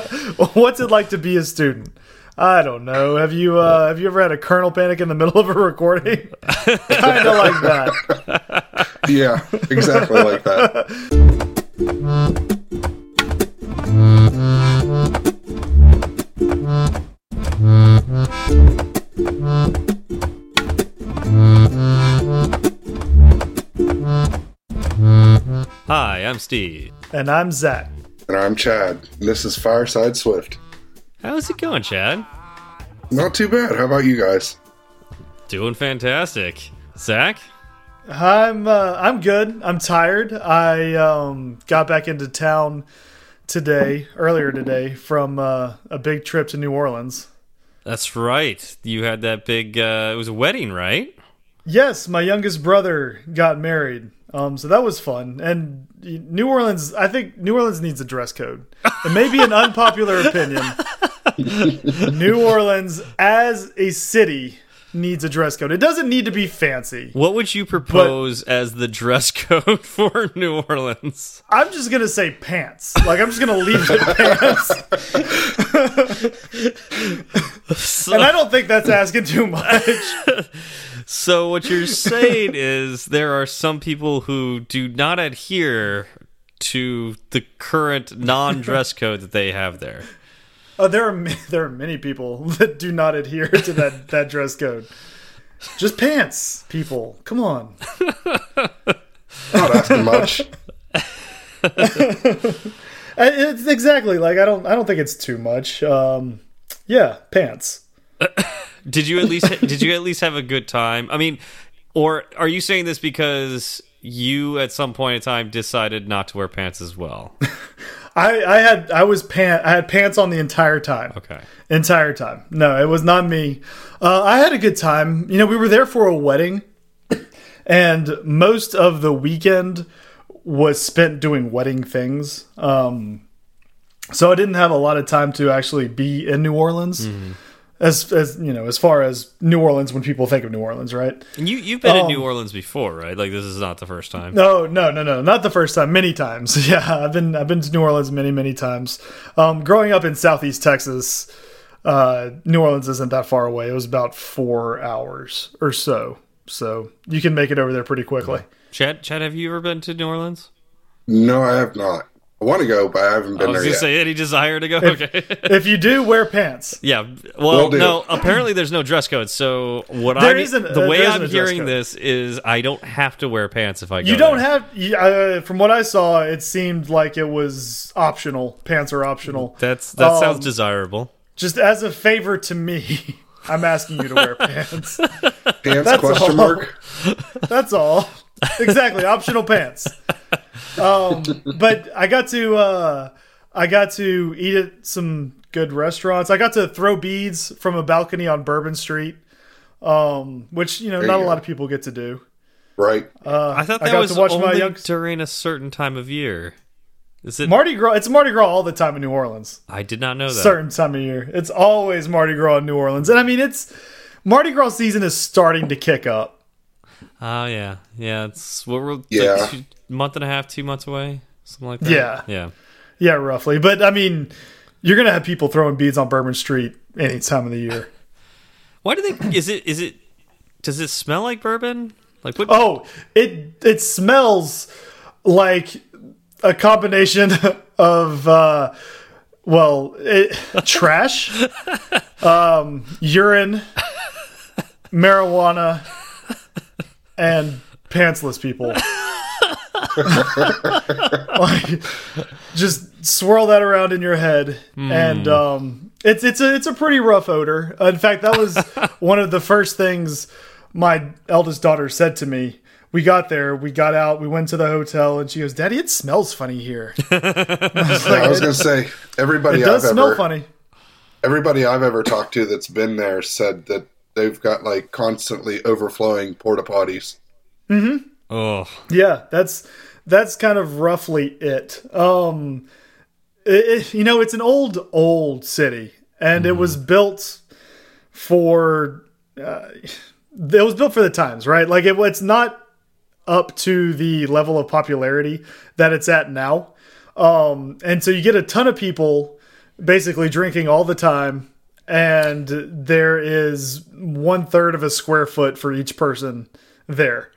What's it like to be a student? I don't know. Have you uh, have you ever had a kernel panic in the middle of a recording? kind of like that. Yeah, exactly like that. Hi, I'm Steve. And I'm Zach. And I'm Chad. And this is Fireside Swift. How's it going, Chad? Not too bad. How about you guys? Doing fantastic. Zach? I'm uh, I'm good. I'm tired. I um, got back into town today, earlier today, from uh, a big trip to New Orleans. That's right. You had that big, uh, it was a wedding, right? Yes, my youngest brother got married. Um, so that was fun. And New Orleans, I think New Orleans needs a dress code. It may be an unpopular opinion. New Orleans, as a city, needs a dress code. It doesn't need to be fancy. What would you propose as the dress code for New Orleans? I'm just gonna say pants. Like I'm just gonna leave it pants. So, And I don't think that's asking too much. So what you're saying is there are some people who do not adhere to the current non-dress code that they have there. Oh, there are there are many people that do not adhere to that that dress code. Just pants, people. Come on. Not asking much. It's exactly like I don't I don't think it's too much. Um, yeah, pants. Did you at least did you at least have a good time? I mean, or are you saying this because you at some point in time decided not to wear pants as well? I I had I was pant I had pants on the entire time. Okay. Entire time. No, it was not me. Uh, I had a good time. You know, we were there for a wedding, and most of the weekend was spent doing wedding things. Um, so I didn't have a lot of time to actually be in New Orleans. As, as you know, as far as New Orleans, when people think of New Orleans, right? And you you've been in Um, New Orleans before, right? Like this is not the first time. No, no, no, no, not the first time. Many times. Yeah, I've been I've been to New Orleans many, many times. Um, growing up in Southeast Texas, uh, New Orleans isn't that far away. It was about four hours or so, so you can make it over there pretty quickly. Chad, Chad, have you ever been to New Orleans? No, I have not. I want to go, but I haven't I been was there gonna yet. say any desire to go. okay. if you do, wear pants. Yeah. Well, Will do. no. Apparently, there's no dress code. So what There I isn't- the uh, way there isn't I'm a dress hearing code. this is I don't have to wear pants if I go. You don't there. have. you- Uh, from what I saw, it seemed like it was optional. Pants are optional. That's that Um, sounds desirable. Just as a favor to me, I'm asking you to wear pants. Pants That's question all. mark? That's all. Exactly, optional pants. Um, but I got to uh, I got to eat at some good restaurants. I got to throw beads from a balcony on Bourbon Street, um, which you know There not you a go. lot of people get to do. Right. I thought I that got was to watch my only young- during a certain time of year. Is it? Mardi Gras. It's Mardi Gras all the time in New Orleans. I did not know that. Certain time of year, it's always Mardi Gras in New Orleans, and I mean it's Mardi Gras season is starting to kick up. Oh yeah, yeah. It's what we're Yeah. like two, month and a half, two months away, something like that. Yeah. yeah. Yeah, roughly. But I mean, you're gonna have people throwing beads on Bourbon Street any time of the year. Why do they? Is it? Is it? Does it smell like bourbon? Like what? Oh, it it smells like a combination of uh well, it, trash, um, urine, marijuana, and pantsless people. Like, just swirl that around in your head, hmm. and um, it's it's a it's a pretty rough odor. Uh, in fact, that was one of the first things my eldest daughter said to me. We got there, we got out, we went to the hotel, and she goes, "Daddy, it smells funny here." I was going to say, everybody it does I've smell ever, funny. everybody I've ever talked to that's been there said that they've got like constantly overflowing porta potties. Mm-hmm. Oh, Yeah, that's that's kind of roughly it. Um, it, it- you know, it's an old old city, and it was built for. Uh, it was built for the times, right? Like it, it's not up to the level of popularity that it's at now. Um, and so you get a ton of people basically drinking all the time, and there is one third of a square foot for each person there.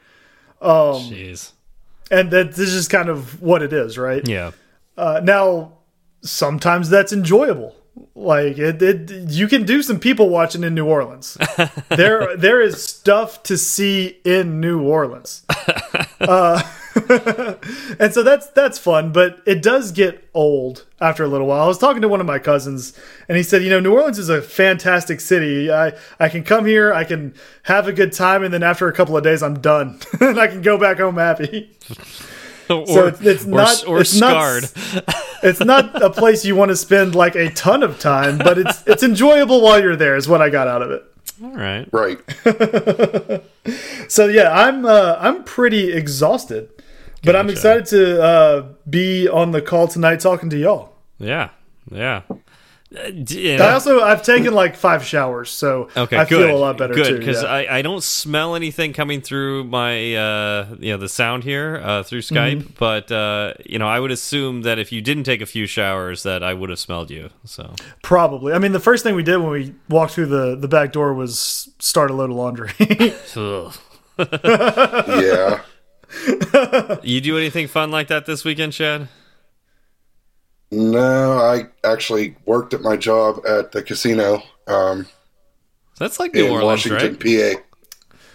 Um, Jeez. and that this is kind of what it is, right? Yeah. Uh, now, sometimes that's enjoyable. Like it, it, you can do some people watching in New Orleans. there, there is stuff to see in New Orleans, uh, and so that's that's fun. But it does get old after a little while. I was talking to one of my cousins, and he said, "You know, New Orleans is a fantastic city. I I can come here, I can have a good time, and then after a couple of days, I'm done, and I can go back home happy." Or, So it's, it's or, not or it's scarred. Not, it's not a place you want to spend like a ton of time, but it's it's enjoyable while you're there. Is what I got out of it. All right. Right. So yeah, I'm uh, I'm pretty exhausted, but I'm excited to uh, be on the call tonight talking to y'all. Yeah. Yeah. Uh, d- I yeah. also I've taken like five showers, so Okay, I good. feel a lot better good, too. because yeah. I, I don't smell anything coming through my uh you know the sound here uh through Skype, Mm-hmm. but uh you know I would assume that if you didn't take a few showers that I would have smelled you. So Probably. I mean, the first thing we did when we walked through the the back door was start a load of laundry. Yeah. You do anything fun like that this weekend, Chad? No, I actually worked at my job at the casino um, That's like New in Orleans, Washington, right? PA.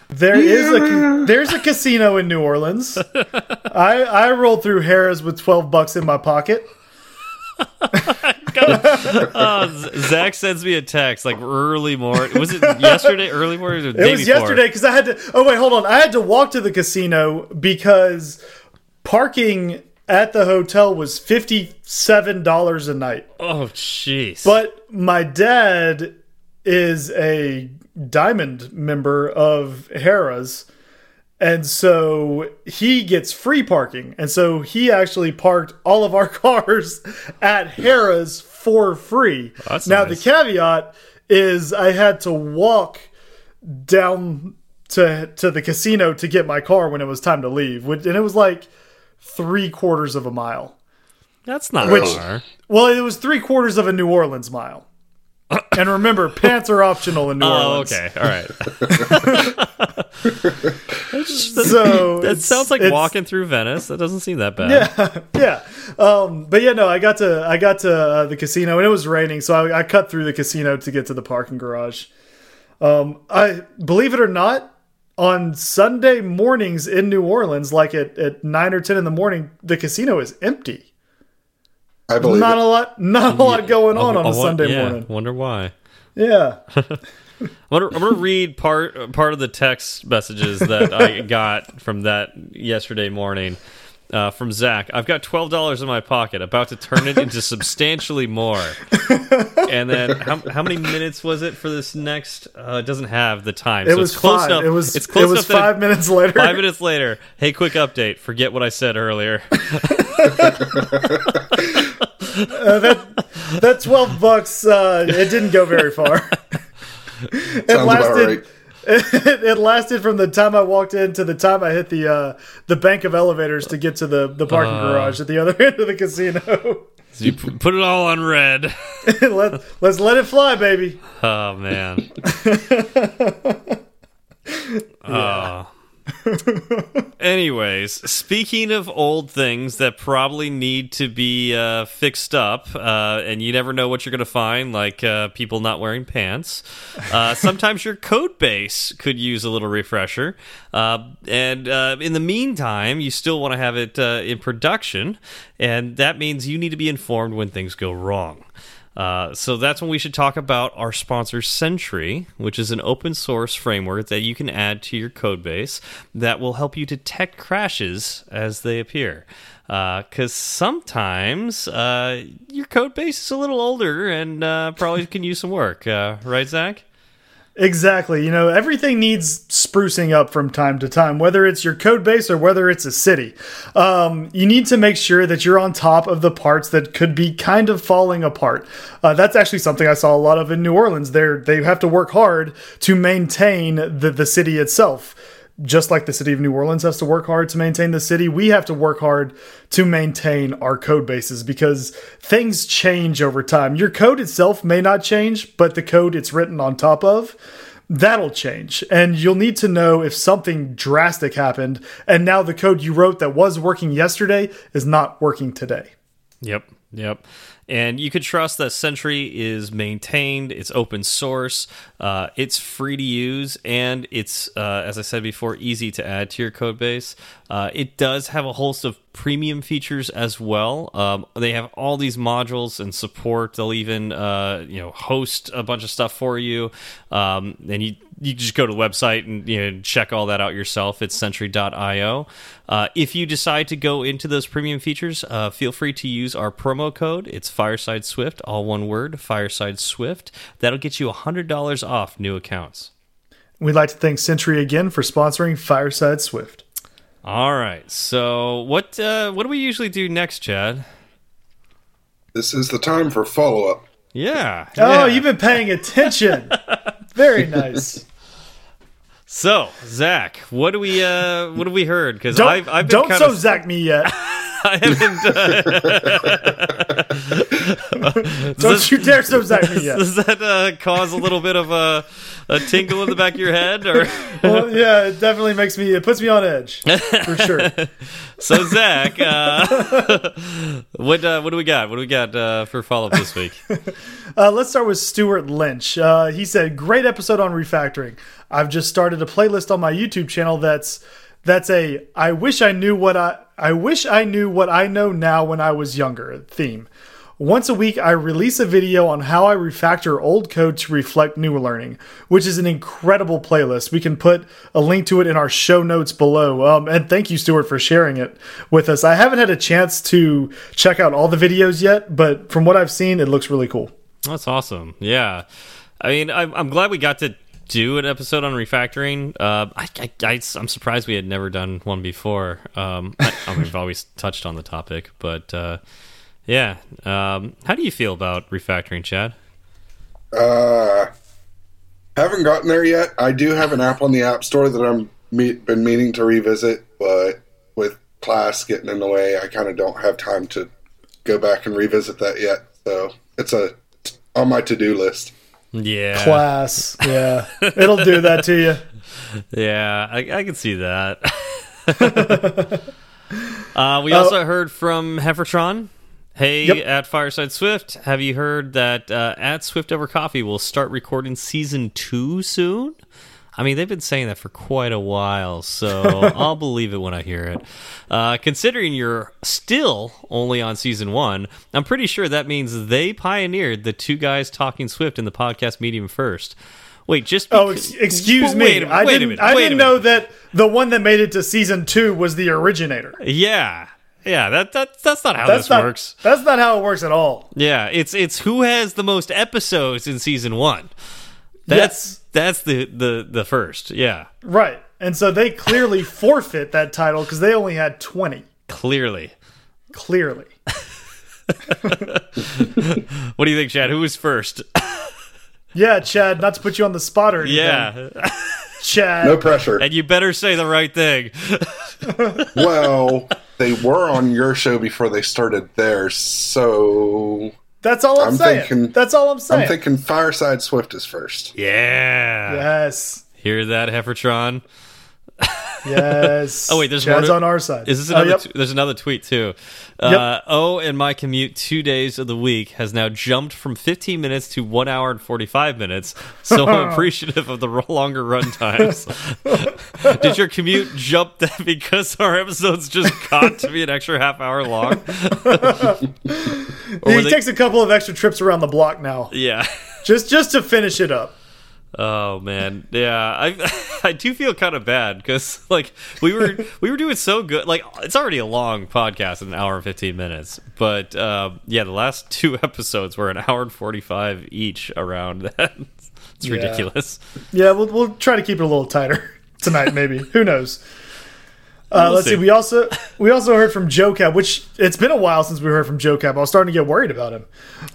There is a there's a casino in New Orleans. I I rolled through Harris with twelve bucks in my pocket. Oh, Zach sends me a text like early morning. Was it yesterday? Early morning? Or It was before? yesterday because I had to. Oh wait, hold on. I had to walk to the casino because parking at the hotel was fifty seven dollars a night. Oh, jeez. But my dad is a diamond member of Harrah's. And so he gets free parking. And so he actually parked all of our cars at Harrah's for free. Oh, that's now, nice. the caveat is I had to walk down to to the casino to get my car when it was time to leave. which- And it was like three quarters of a mile. That's not Which- far. Well, it was three quarters of a New Orleans mile. And remember, pants are optional in New Oh, Orleans. okay. All right. So That sounds like walking through Venice. That doesn't seem that bad. Yeah, yeah. Um, but yeah, no, I got to I got to uh, the casino and it was raining, so I, I cut through the casino to get to the parking garage. Um, I believe it or not, on Sunday mornings in New Orleans, like at, at nine or ten in the morning, the casino is empty. I believe Not it. a lot, not a lot going on on I a won- Sunday yeah, morning. Wonder why. Yeah. I'm gonna, I'm gonna read part part of the text messages that I got from that yesterday morning uh, from Zach. I've got twelve dollars in my pocket, about to turn it into substantially more. And then how, how many minutes was it for this next? Uh, it doesn't have the time. It so was it's close five. enough. It was it's close it was enough that five minutes later. Five minutes later, hey, quick update. Forget what I said earlier. Uh, that that twelve bucks, uh, it didn't go very far. it Sounds about right. It, it lasted from the time I walked in to the time I hit the uh, the bank of elevators to get to the the parking Uh. garage at the other end of the casino. So you put it all on red. let, let's let it fly, baby. Oh man. Oh. Anyways, speaking of old things that probably need to be uh, fixed up, uh, and you never know what you're going to find, like uh, people not wearing pants, uh, sometimes your code base could use a little refresher. Uh, and uh, in the meantime, you still want to have it uh, in production, and that means you need to be informed when things go wrong. Uh, so that's when we should talk about our sponsor Sentry, which is an open source framework that you can add to your code base that will help you detect crashes as they appear. Because sometimes uh, your code base is a little older and uh, probably can use some work, uh, right, Zach? Exactly. You know, everything needs sprucing up from time to time, whether it's your code base or whether it's a city. Um, you need to make sure that you're on top of the parts that could be kind of falling apart. Uh, that's actually something I saw a lot of in New Orleans. They they have to work hard to maintain the the city itself. Just like the city of New Orleans has to work hard to maintain the city, we have to work hard to maintain our code bases because things change over time. Your code itself may not change, but the code it's written on top of that'll change. And you'll need to know if something drastic happened and now the code you wrote that was working yesterday is not working today. Yep. Yep. And you could trust that Sentry is maintained, it's open source, uh, it's free to use, and it's, uh, as I said before, easy to add to your code base. Uh, it does have a host of premium features as well. Um, they have all these modules and support. They'll even, uh, you know, host a bunch of stuff for you. Um, and you you just go to the website and you know check all that out yourself. It's Sentry.io. Uh, if you decide to go into those premium features, uh, feel free to use our promo code. It's Fireside Swift, all one word, Fireside Swift. That'll get you hundred dollars off new accounts. We'd like to thank Sentry again for sponsoring Fireside Swift. All right. So what uh, what do we usually do next, Chad? This is the time for follow up. Yeah. Oh, yeah. you've been paying attention. Very nice. So, Zach, what do we uh what have we heard? Because I've, I've been don't kind so Zach me yet. I haven't. Don't you dare so Zach me yet. Does that uh, cause a little bit of a, a tingle in the back of your head, or Well, yeah, it definitely makes me. It puts me on edge for sure. So? Zach, uh, what uh, what do we got? What do we got uh, for follow up this week? Uh, let's start with Stewart Lynch. Uh, he said, "Great episode on refactoring. I've just started a playlist on my YouTube channel that's that's a I wish I knew what I I wish I knew what I know now when I was younger theme. Once a week, I release a video on how I refactor old code to reflect new learning, which is an incredible playlist. We can put a link to it in our show notes below. Um, and thank you, Stewart, for sharing it with us. I haven't had a chance to check out all the videos yet, but from what I've seen, it looks really cool. That's awesome. Yeah, I mean, I'm, glad we got to do an episode on refactoring. Uh, I, am surprised we had never done one before. Um, I, I mean, we've always touched on the topic, but uh, yeah. Um, how do you feel about refactoring, Chad? Uh, haven't gotten there yet. I do have an app on the App Store that I'm me been meaning to revisit, but with class getting in the way, I kind of don't have time to go back and revisit that yet. So it's a on my to do list. Yeah, Class, yeah, it'll do that to you. yeah, I, I can see that. uh, we also heard from Heffertron. Hey, Yep. at Fireside Swift, have you heard that uh, at Swift Over Coffee will start recording season two soon? I mean, they've been saying that for quite a while, so I'll believe it when I hear it. Uh, considering you're still only on season one, I'm pretty sure that means they pioneered the two guys talking Swift in the podcast medium first. Wait, just Oh, ex excuse Well, me. wait a minute, I didn't. minute, I didn't know that the one that made it to season two was the originator. Yeah, yeah. That that that's not how That's this not. works. That's not how it works at all. Yeah, it's it's who has the most episodes in season one. That's that's the the the first. Yeah, Right. And so they clearly forfeit that title because they only had twenty. clearly. Clearly. What do you think, Chad? Who was first? Yeah, Chad. Not to put you on the spot or anything. yeah, Chad. No pressure. and you better say the right thing. well, they were on your show before they started theirs, so That's all I'm, I'm saying. thinking- That's all I'm saying. I'm thinking Fireside Swift is first. Yeah. yes. Hear that, Heffertron? Yes. Oh, wait, there's Chad's more on our side. Is this Oh, another? yep. t- there's another tweet too. Uh, oh, and my commute two days of the week has now jumped from 15 minutes to one hour and 45 minutes. So I'm appreciative of the longer run times. Did your commute jump that because our episodes just got to be an extra half hour long? He takes a couple of extra trips around the block now, yeah. just just to finish it up. Oh man, yeah, I I do feel kind of bad because like we were we were doing so good. Like it's already a long podcast, an hour and fifteen minutes, but uh, yeah, the last two episodes were an hour and forty five each. Around that, it's Yeah. ridiculous. Yeah, we'll we'll try to keep it a little tighter tonight, maybe. Who knows? Uh, We'll let's see. see. We also we also heard from Joe Cab, which it's been a while since we heard from Joe Cab. I was starting to get worried about him.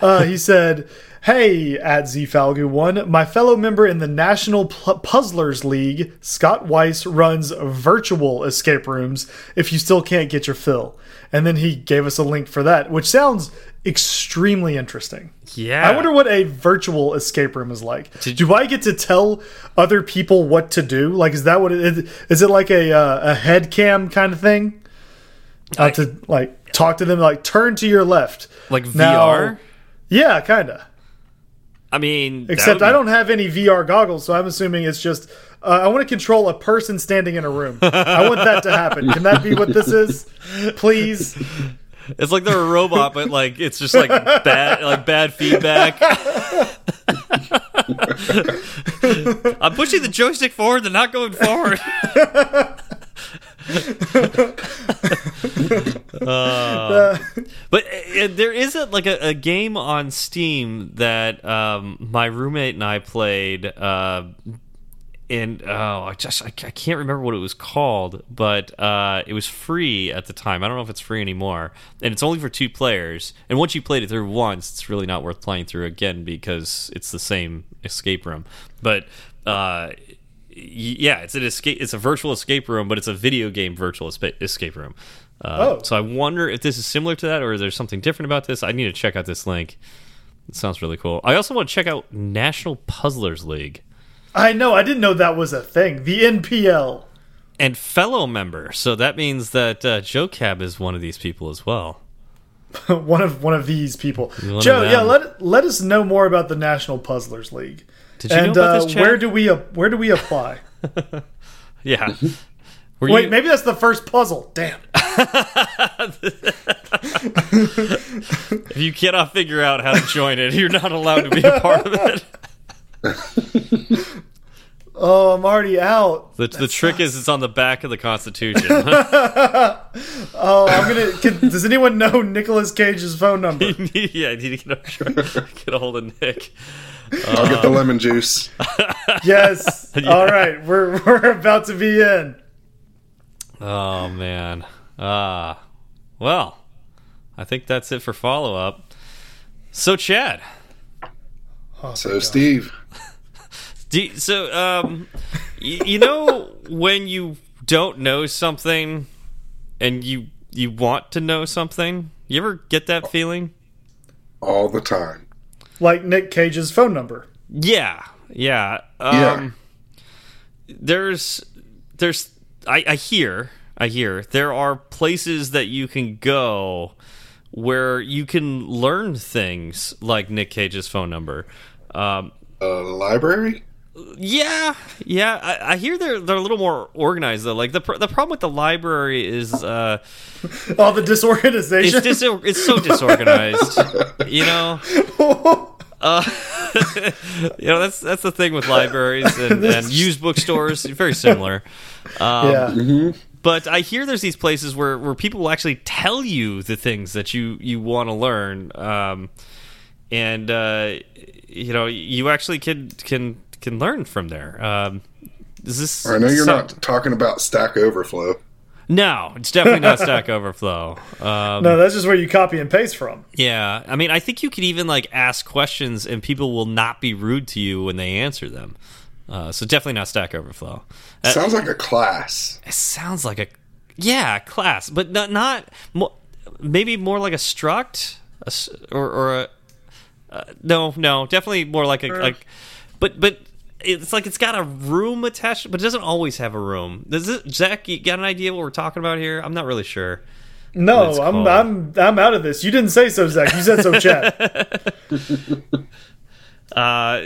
Uh, he said, Hey, at ZFalgu1, my fellow member in the National P Puzzlers League, Scott Weiss, runs virtual escape rooms if you still can't get your fill. And then he gave us a link for that, which sounds extremely interesting. Yeah. I wonder what a virtual escape room is like. Do I get to tell other people what to do? Like, is that what it is? Is it like a, uh, a head cam kind of thing? Uh, to like talk to them, like turn to your left. Like Now- VR? Yeah, kind of. I mean, Except I don't have any VR goggles, so I'm assuming it's just uh, I want to control a person standing in a room. I want that to happen. Can that be what this is? Please. It's like they're a robot, but like it's just like bad, like bad feedback. I'm pushing the joystick forward, they're not going forward. Uh, but uh, there is a, like a, a game on Steam that um, my roommate and I played. Uh, and oh, I just I, I can't remember what it was called, but uh, it was free at the time. I don't know if it's free anymore, and it's only for two players. And once you played it through once, it's really not worth playing through again because it's the same escape room. But uh, yeah, it's an escape. It's a virtual escape room, but it's a video game virtual escape room. Uh, Oh. So I wonder if this is similar to that, or is there something different about this? I need to check out this link. It sounds really cool. I also want to check out National Puzzlers League. I know. I didn't know that was a thing. The NPL. and fellow member. So that means that uh, Joe Cab is one of these people as well. one of one of these people. One Joe, yeah, let let us know more about the National Puzzlers League. Did you know and about uh, this, Chad? where do we where do we apply? Yeah. Were Wait, you, maybe that's the first puzzle. Damn. if you cannot figure out how to join it, you're not allowed to be a part of it. Oh, I'm already out. The, the trick is it's on the back of the Constitution. Oh, I'm gonna. Can, does anyone know Nicolas Cage's phone number? yeah, I need to get a, get a hold of Nick. I'll get the lemon juice. Yes. All right, we're we're about to be in. Oh man. Ah. well, I think that's it for follow up. So Chad, So, Steve, do you- so um, y- you know when you don't know something and you you want to know something. You ever get that feeling? all the time. Like Nick Cage's phone number. Yeah, yeah. Um, Yeah. There's, there's. I, I hear, I hear there are places that you can go where you can learn things like Nick Cage's phone number. Um, A library? Yeah, yeah. I, I hear they're they're a little more organized though. Like the pr the problem with the library is uh, All the disorganization. it's dis it's so disorganized. you know. Uh, you know that's that's the thing with libraries and, and used bookstores. Very similar. Um, yeah. But I hear there's these places where, where people will actually tell you the things that you, you want to learn, um, and uh, you know you actually can can can learn from there. Um, is this? I know you're some- not talking about Stack Overflow. No, it's definitely not Stack Overflow. Um, No, that's just where you copy and paste from. Yeah, I mean, I think you could even like ask questions, and people will not be rude to you when they answer them. Uh, so definitely not Stack Overflow. Uh, Sounds like a class. it sounds like a yeah class, but not not mo maybe more like a struct a s or or a uh, no no definitely more like a like but but. It's like it's got a room attached, but it doesn't always have a room. Does it, Zach? You got an idea what we're talking about here? I'm not really sure. No, I'm called. I'm I'm out of this. You didn't say so, Zach. You said so, Chad. uh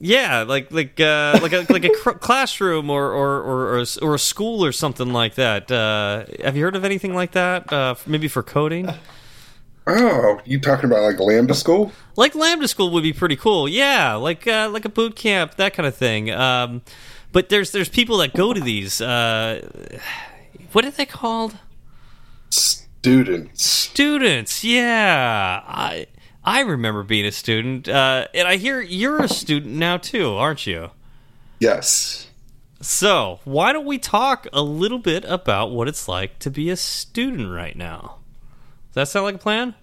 yeah like like uh like a like a cr classroom or or or or a, s- or a school or something like that uh have you heard of anything like that uh maybe for coding Oh, you talking about like Lambda School? like lambda school would be pretty cool yeah like uh like a boot camp that kind of thing um but there's there's people that go to these uh what are they called Students. students yeah i i remember being a student uh and i hear you're a student now too aren't you Yes. So, why don't we talk a little bit about what it's like to be a student right now? Does that sound like a plan?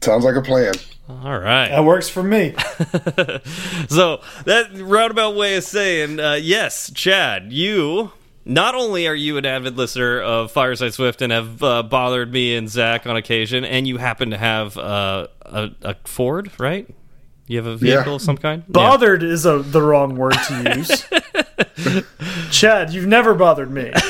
Sounds like a plan. All right. That works for me. so that roundabout way of saying uh, yes, Chad, you. Not only are you an avid listener of Fireside Swift and have uh, bothered me and Zach on occasion, and you happen to have uh, a, a Ford, right? You have a vehicle Yeah. of some kind. Yeah. Bothered is a, the wrong word to use. Chad, you've never bothered me.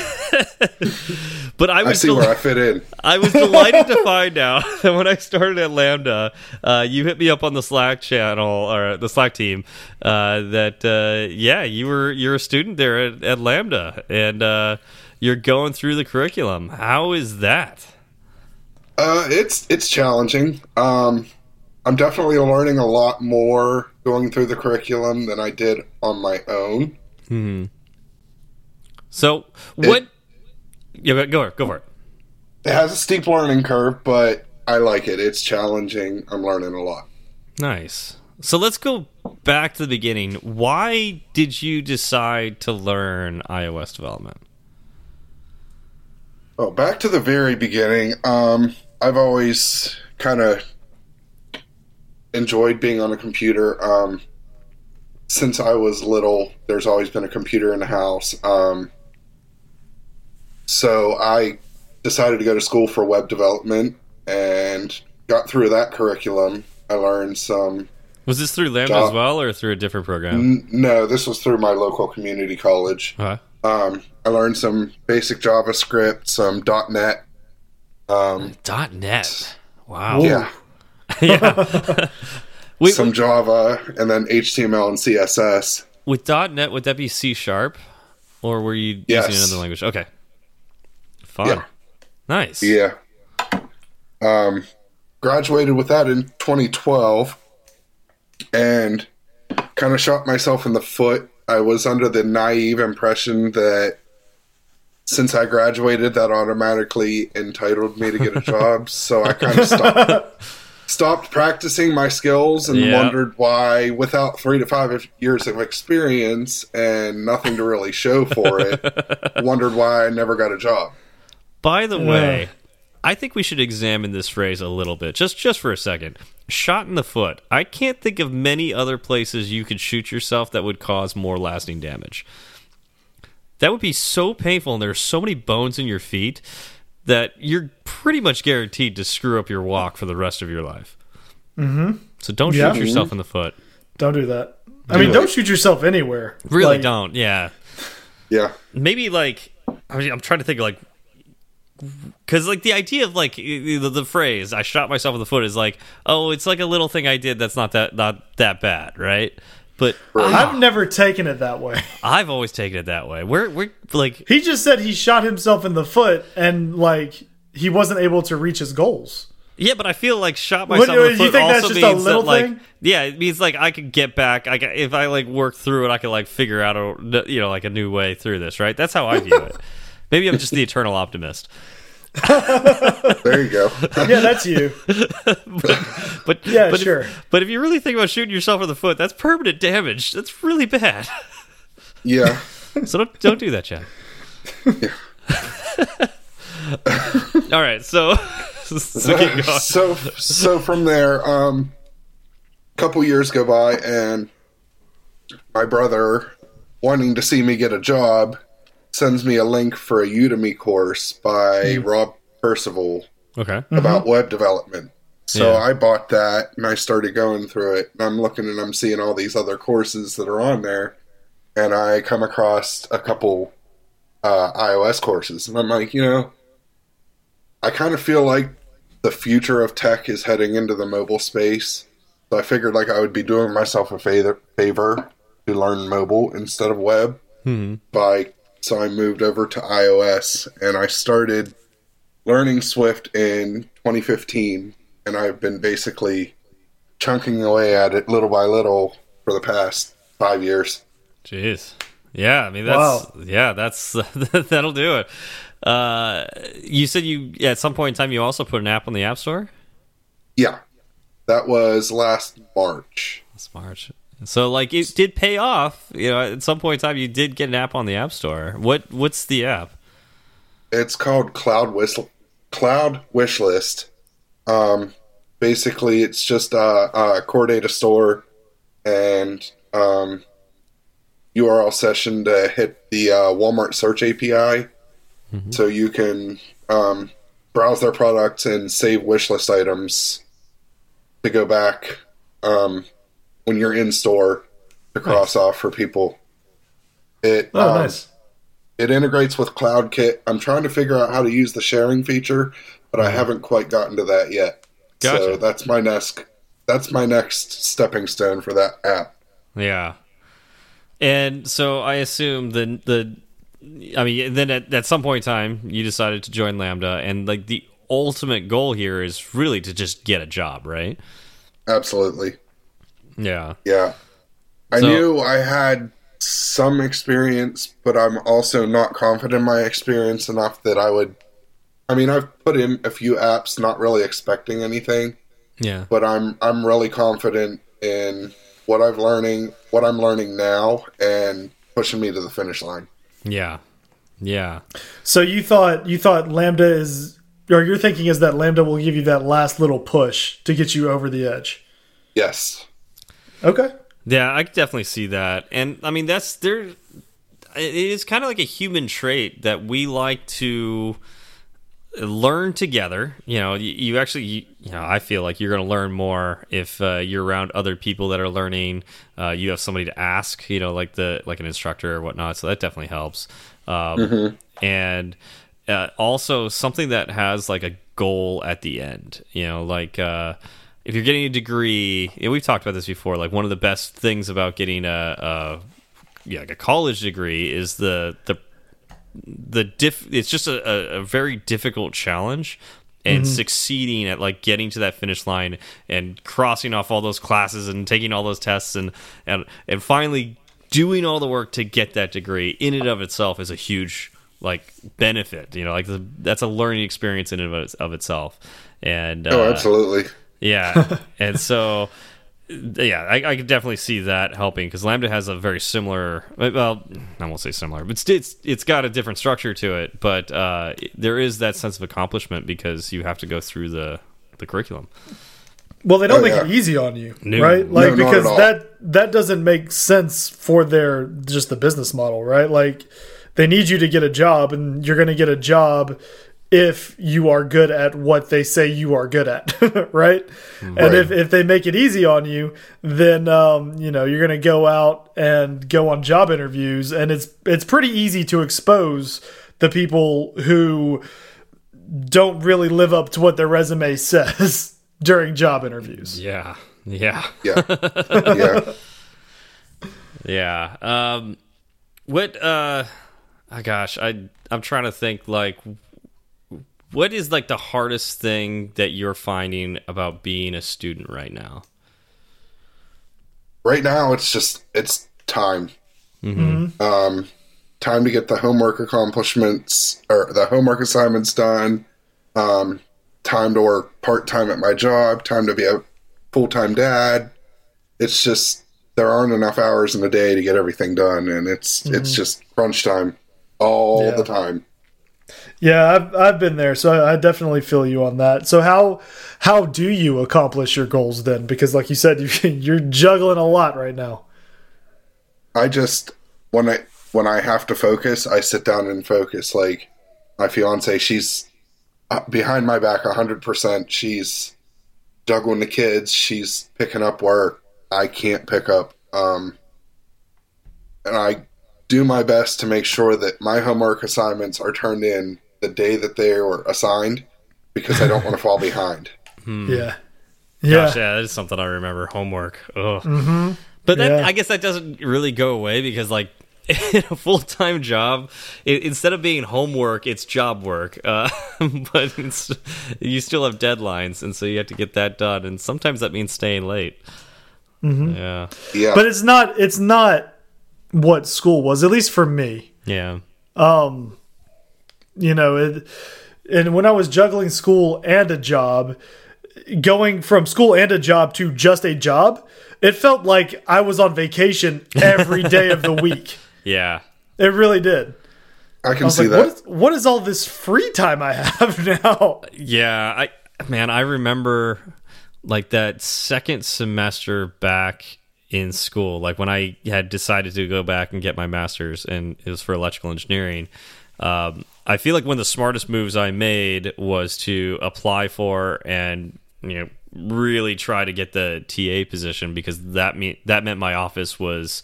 But I I was see where I fit in. I was delighted to find out that when I started at Lambda, uh, you hit me up on the Slack channel or the Slack team uh, that uh, yeah, you were you're a student there at, at Lambda and uh, you're going through the curriculum. How is that? Uh, it's it's challenging. Um, I'm definitely learning a lot more going through the curriculum than I did on my own. So what? yeah, go- go go for it. It has a steep learning curve, but I like it. It's challenging. I'm learning a lot. Nice. So let's go back to the beginning. Why did you decide to learn iOS development? Oh, back to the very beginning. Um, I've always kind of enjoyed being on a computer. Um, since I was little, there's always been a computer in the house. Um, so I decided to go to school for web development and got through that curriculum. I learned some. Was this through Lambda Job. as well, or through a different program? N- no, this was through my local community college. Huh? Um, I learned some basic JavaScript, some .NET. Um, Dot .net. Wow. yeah. yeah. Wait, some Java, and then HTML and CSS. with .NET, would that be C sharp, or were you Yes. using another language? Okay. Fun. Yeah. Nice. Yeah. Um, graduated with that in 2012, and kind of shot myself in the foot. I was under the naive impression that since I graduated, that automatically entitled me to get a job. so I kind of stopped. Stopped practicing my skills and Yeah. wondered why, without three to five years of experience and nothing to really show for it, wondered why I never got a job. By the Yeah. way, I think we should examine this phrase a little bit, just just for a second. Shot in the foot. I can't think of many other places you could shoot yourself that would cause more lasting damage. That would be so painful, and there are so many bones in your feet that you're pretty much guaranteed to screw up your walk for the rest of your life. Mm-hmm. So don't Yeah. shoot yourself in the foot. Don't do that. I mean, it. don't shoot yourself anywhere. Really Like, don't. Yeah. Yeah. maybe like I mean, I'm trying to think of like because like the idea of like the, the phrase "I shot myself in the foot" is like oh it's like a little thing I did that's not that not that bad right but I've never taken it that way. I've always taken it that way we're we're like He just said he shot himself in the foot and like he wasn't able to reach his goals. yeah but I feel like shot What- myself in the you foot think that's also just a means little that like thing? yeah it means like I could get back I can, if I like work through it I could like figure out a you know like a new way through this right that's how I view it maybe I'm just the eternal optimist There you go. Yeah, that's you. But Yeah, but sure. If, but if you really think about shooting yourself in the foot, that's permanent damage. That's really bad. yeah. So don't don't do that, Chad. All right, so so keep going. so so from there, um, a couple years go by, and my brother, wanting to see me get a job, sends me a link for a Udemy course by Rob Percival Okay. about web development. So Yeah. I bought that and I started going through it. And I'm looking and I'm seeing all these other courses that are on there. And I come across a couple uh, iOS courses. And I'm like, you know, I kind of feel like the future of tech is heading into the mobile space. So I figured like I would be doing myself a favor, favor to learn mobile instead of web. Hmm. By so I moved over to iOS and I started learning Swift in 2015, and I've been basically chunking away at it little by little for the past five years. Jeez. Yeah, I mean that's Wow. yeah, that's that'll do it. Uh, you said you at some point in time you also put an app on the App Store. Yeah, that was last March. Smart. So like it did pay off. You know, at some point in time you did get an app on the App Store. What what's the app? It's called Cloud Whistle, Cloud Wish List. Um, basically it's just a, a core data store and um, URL session to hit the uh, Walmart search API, so you can um, browse their products and save wish list items to go back um, when you're in store to cross off for people. It Oh, um, nice. it integrates with CloudKit. I'm trying to figure out how to use the sharing feature, but I haven't quite gotten to that yet. Gotcha. So that's my next that's my next stepping stone for that app. Yeah. And so I assume the the I mean then at, at some point in time you decided to join Lambda and like the ultimate goal here is really to just get a job, right? Absolutely. Yeah. Yeah. I So- knew I had some experience, but I'm also not confident in my experience enough that I would I mean, I've put in a few apps not really expecting anything, Yeah. but I'm I'm really confident in what I'm learning, what I'm learning now and pushing me to the finish line. Yeah. Yeah. So you thought you thought Lambda is, or your thinking is that Lambda will give you that last little push to get you over the edge. Yes. Okay. Yeah, I could definitely see that. And I mean that's there it is kind of like a human trait that we like to learn together. You know, you, you actually, you, you know, I feel like you're going to learn more if uh, you're around other people that are learning. Uh, you have somebody to ask, you know, like the like an instructor or whatnot. So that definitely helps. Um, And uh, also something that has like a goal at the end. You know, like. Uh, if you're getting a degree, and we've talked about this before, like one of the best things about getting a, a yeah, like a college degree is the the the diff it's just a, a, a very difficult challenge and succeeding at like getting to that finish line and crossing off all those classes and taking all those tests and and and finally doing all the work to get that degree in and of itself is a huge like benefit you know like the, that's a learning experience in and of, of itself and uh, Oh, absolutely. Yeah, and so yeah, I, I could definitely see that helping because Lambda has a very similar. Well, I won't say similar, but it's it's, it's got a different structure to it. But uh, there is that sense of accomplishment because you have to go through the the curriculum. Well, they don't Oh, make yeah. it easy on you, No. right? Like No, because that that doesn't make sense for their just the business model, right? Like they need you to get a job, and you're going to get a job if you are good at what they say you are good at, right? And if if they make it easy on you, then um, you know you're going to go out and go on job interviews, and it's it's pretty easy to expose the people who don't really live up to what their resume says during job interviews. Yeah, yeah, Yeah. yeah. yeah. Um, what? Uh, oh gosh, I I'm trying to think like. What is like the hardest thing that you're finding about being a student right now? Right now, it's just it's time. Um, time to get the homework accomplishments or the homework assignments done. Um, time to work part time at my job. Time to be a full time dad. It's just there aren't enough hours in a day to get everything done, and it's it's just crunch time all Yeah. the time. Yeah, I've I've been there, so I, definitely feel you on that. So how how do you accomplish your goals then? Because like you said, you, you're juggling a lot right now. I just when I when I have to focus, I sit down and focus. Like my fiance, she's uh, behind my back hundred percent. She's juggling the kids. She's picking up where I can't pick up. Um, and I do my best to make sure that my homework assignments are turned in the day that they were assigned because I don't want to fall behind. Yeah, hmm. yeah, Gosh, yeah, that is something I remember. Homework. Ugh. Mm-hmm. But then Yeah. I guess that doesn't really go away because, like, in a full time job, i instead of being homework, it's job work. Uh, but it's, you still have deadlines, and so you have to get that done. And sometimes that means staying late. Mm-hmm. Yeah. Yeah, But it's not it's not what school was, at least for me. Yeah. Um, You know, it, and when I was juggling school and a job, going from school and a job to just a job, it felt like I was on vacation every day of the week. Yeah. It really did. I I can was see like, that. what is, what is all this free time I have now? Yeah, I man, I remember like that second semester back in school, like when I had decided to go back and get my master's, and it was for electrical engineering. Um, I feel like one of the smartest moves I made was to apply for and you know really try to get the TA position because that mean that meant my office was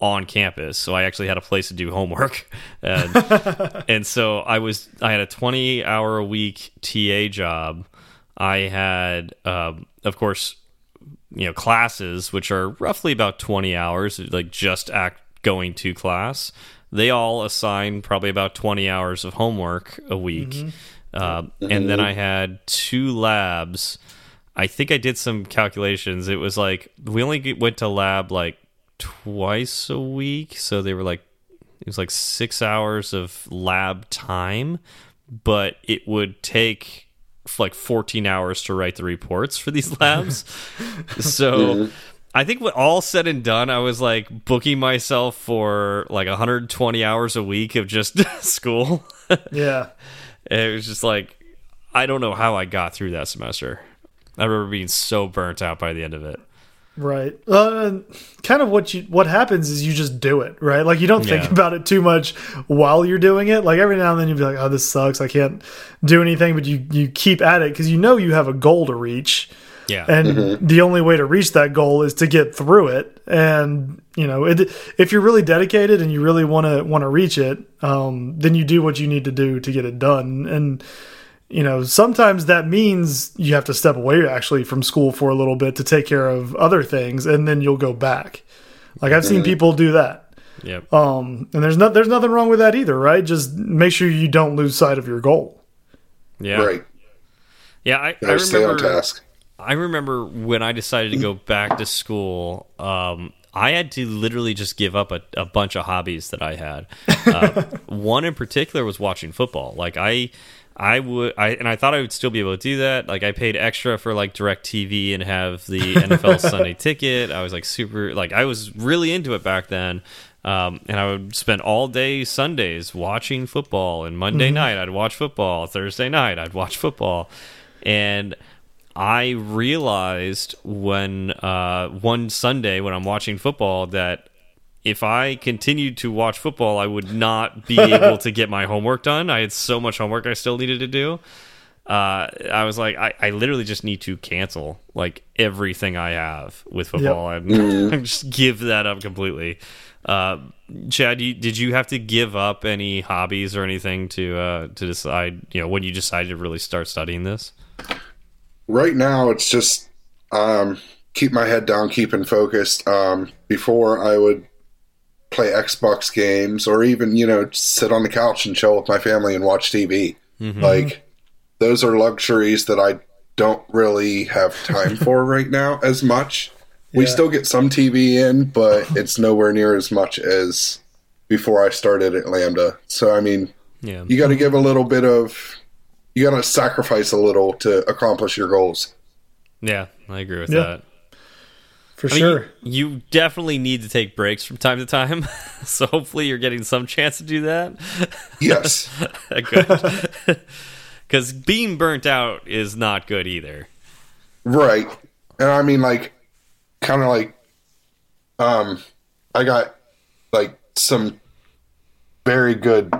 on campus, so I actually had a place to do homework, and, and so I was I had a twenty hour a week TA job. I had, um, of course, you know, classes which are roughly about twenty hours, like just act going to class. They all assign probably about twenty hours of homework a week, mm -hmm. uh, and then I had two labs. I think I did some calculations. It was like we only went to lab like twice a week, so they were like it was like six hours of lab time, but it would take like 14 hours to write the reports for these labs. so mm-hmm. I think what all said and done, I was like booking myself for like 120 hours a week of just school. yeah. it was just like, I don't know how I got through that semester. I remember being so burnt out by the end of it. Right. Uh, kind of what you what happens is you just do it, right? Like you don't think yeah. about it too much while you're doing it. Like every now and then you'd be like, "Oh, this sucks. I can't do anything," but you you keep at it because you know you have a goal to reach. Yeah. And mm -hmm. the only way to reach that goal is to get through it. And you know, it, if you're really dedicated and you really want to want to reach it, um, then you do what you need to do to get it done. And you know, sometimes that means you have to step away actually from school for a little bit to take care of other things, and then you'll go back. Like I've seen people do that. Yep. Um, and there's not there's nothing wrong with that either, right? Just make sure you don't lose sight of your goal. Yeah. Right. Yeah, I, I remember. Stay on task. I remember when I decided to go back to school. Um, I had to literally just give up a, a bunch of hobbies that I had. Uh, one in particular was watching football. Like I I would, I and I thought I would still be able to do that. Like I paid extra for like DirecTV and have the NFL Sunday ticket. I was like super, like I was really into it back then. Um, and I would spend all day Sundays watching football. And Monday mm -hmm. night I'd watch football. Thursday night I'd watch football. And I realized when uh, one Sunday when I'm watching football that if I continued to watch football, I would not be able to get my homework done. I had so much homework I still needed to do. Uh, I was like, I, I literally just need to cancel like everything I have with football yep. and mm-hmm. just give that up completely. Uh, Chad, you, did you have to give up any hobbies or anything to uh, to decide? You know, when you decided to really start studying this? Right now, it's just um, keep my head down, keeping focused. Um, before, I would play Xbox games or even, you know, sit on the couch and chill with my family and watch TV. Mm-hmm. Like, those are luxuries that I don't really have time for right now as much. Yeah. We still get some TV in, but it's nowhere near as much as before I started at Lambda. So, I mean, yeah. you got to give a little bit of, you got to sacrifice a little to accomplish your goals. Yeah, I agree with yeah. that for I sure. Mean, you, you, definitely need to take breaks from time to time. so hopefully you're getting some chance to do that. Yes. good. Because being burnt out is not good either. Right. And I mean, like, kind of like, um, I got like some very good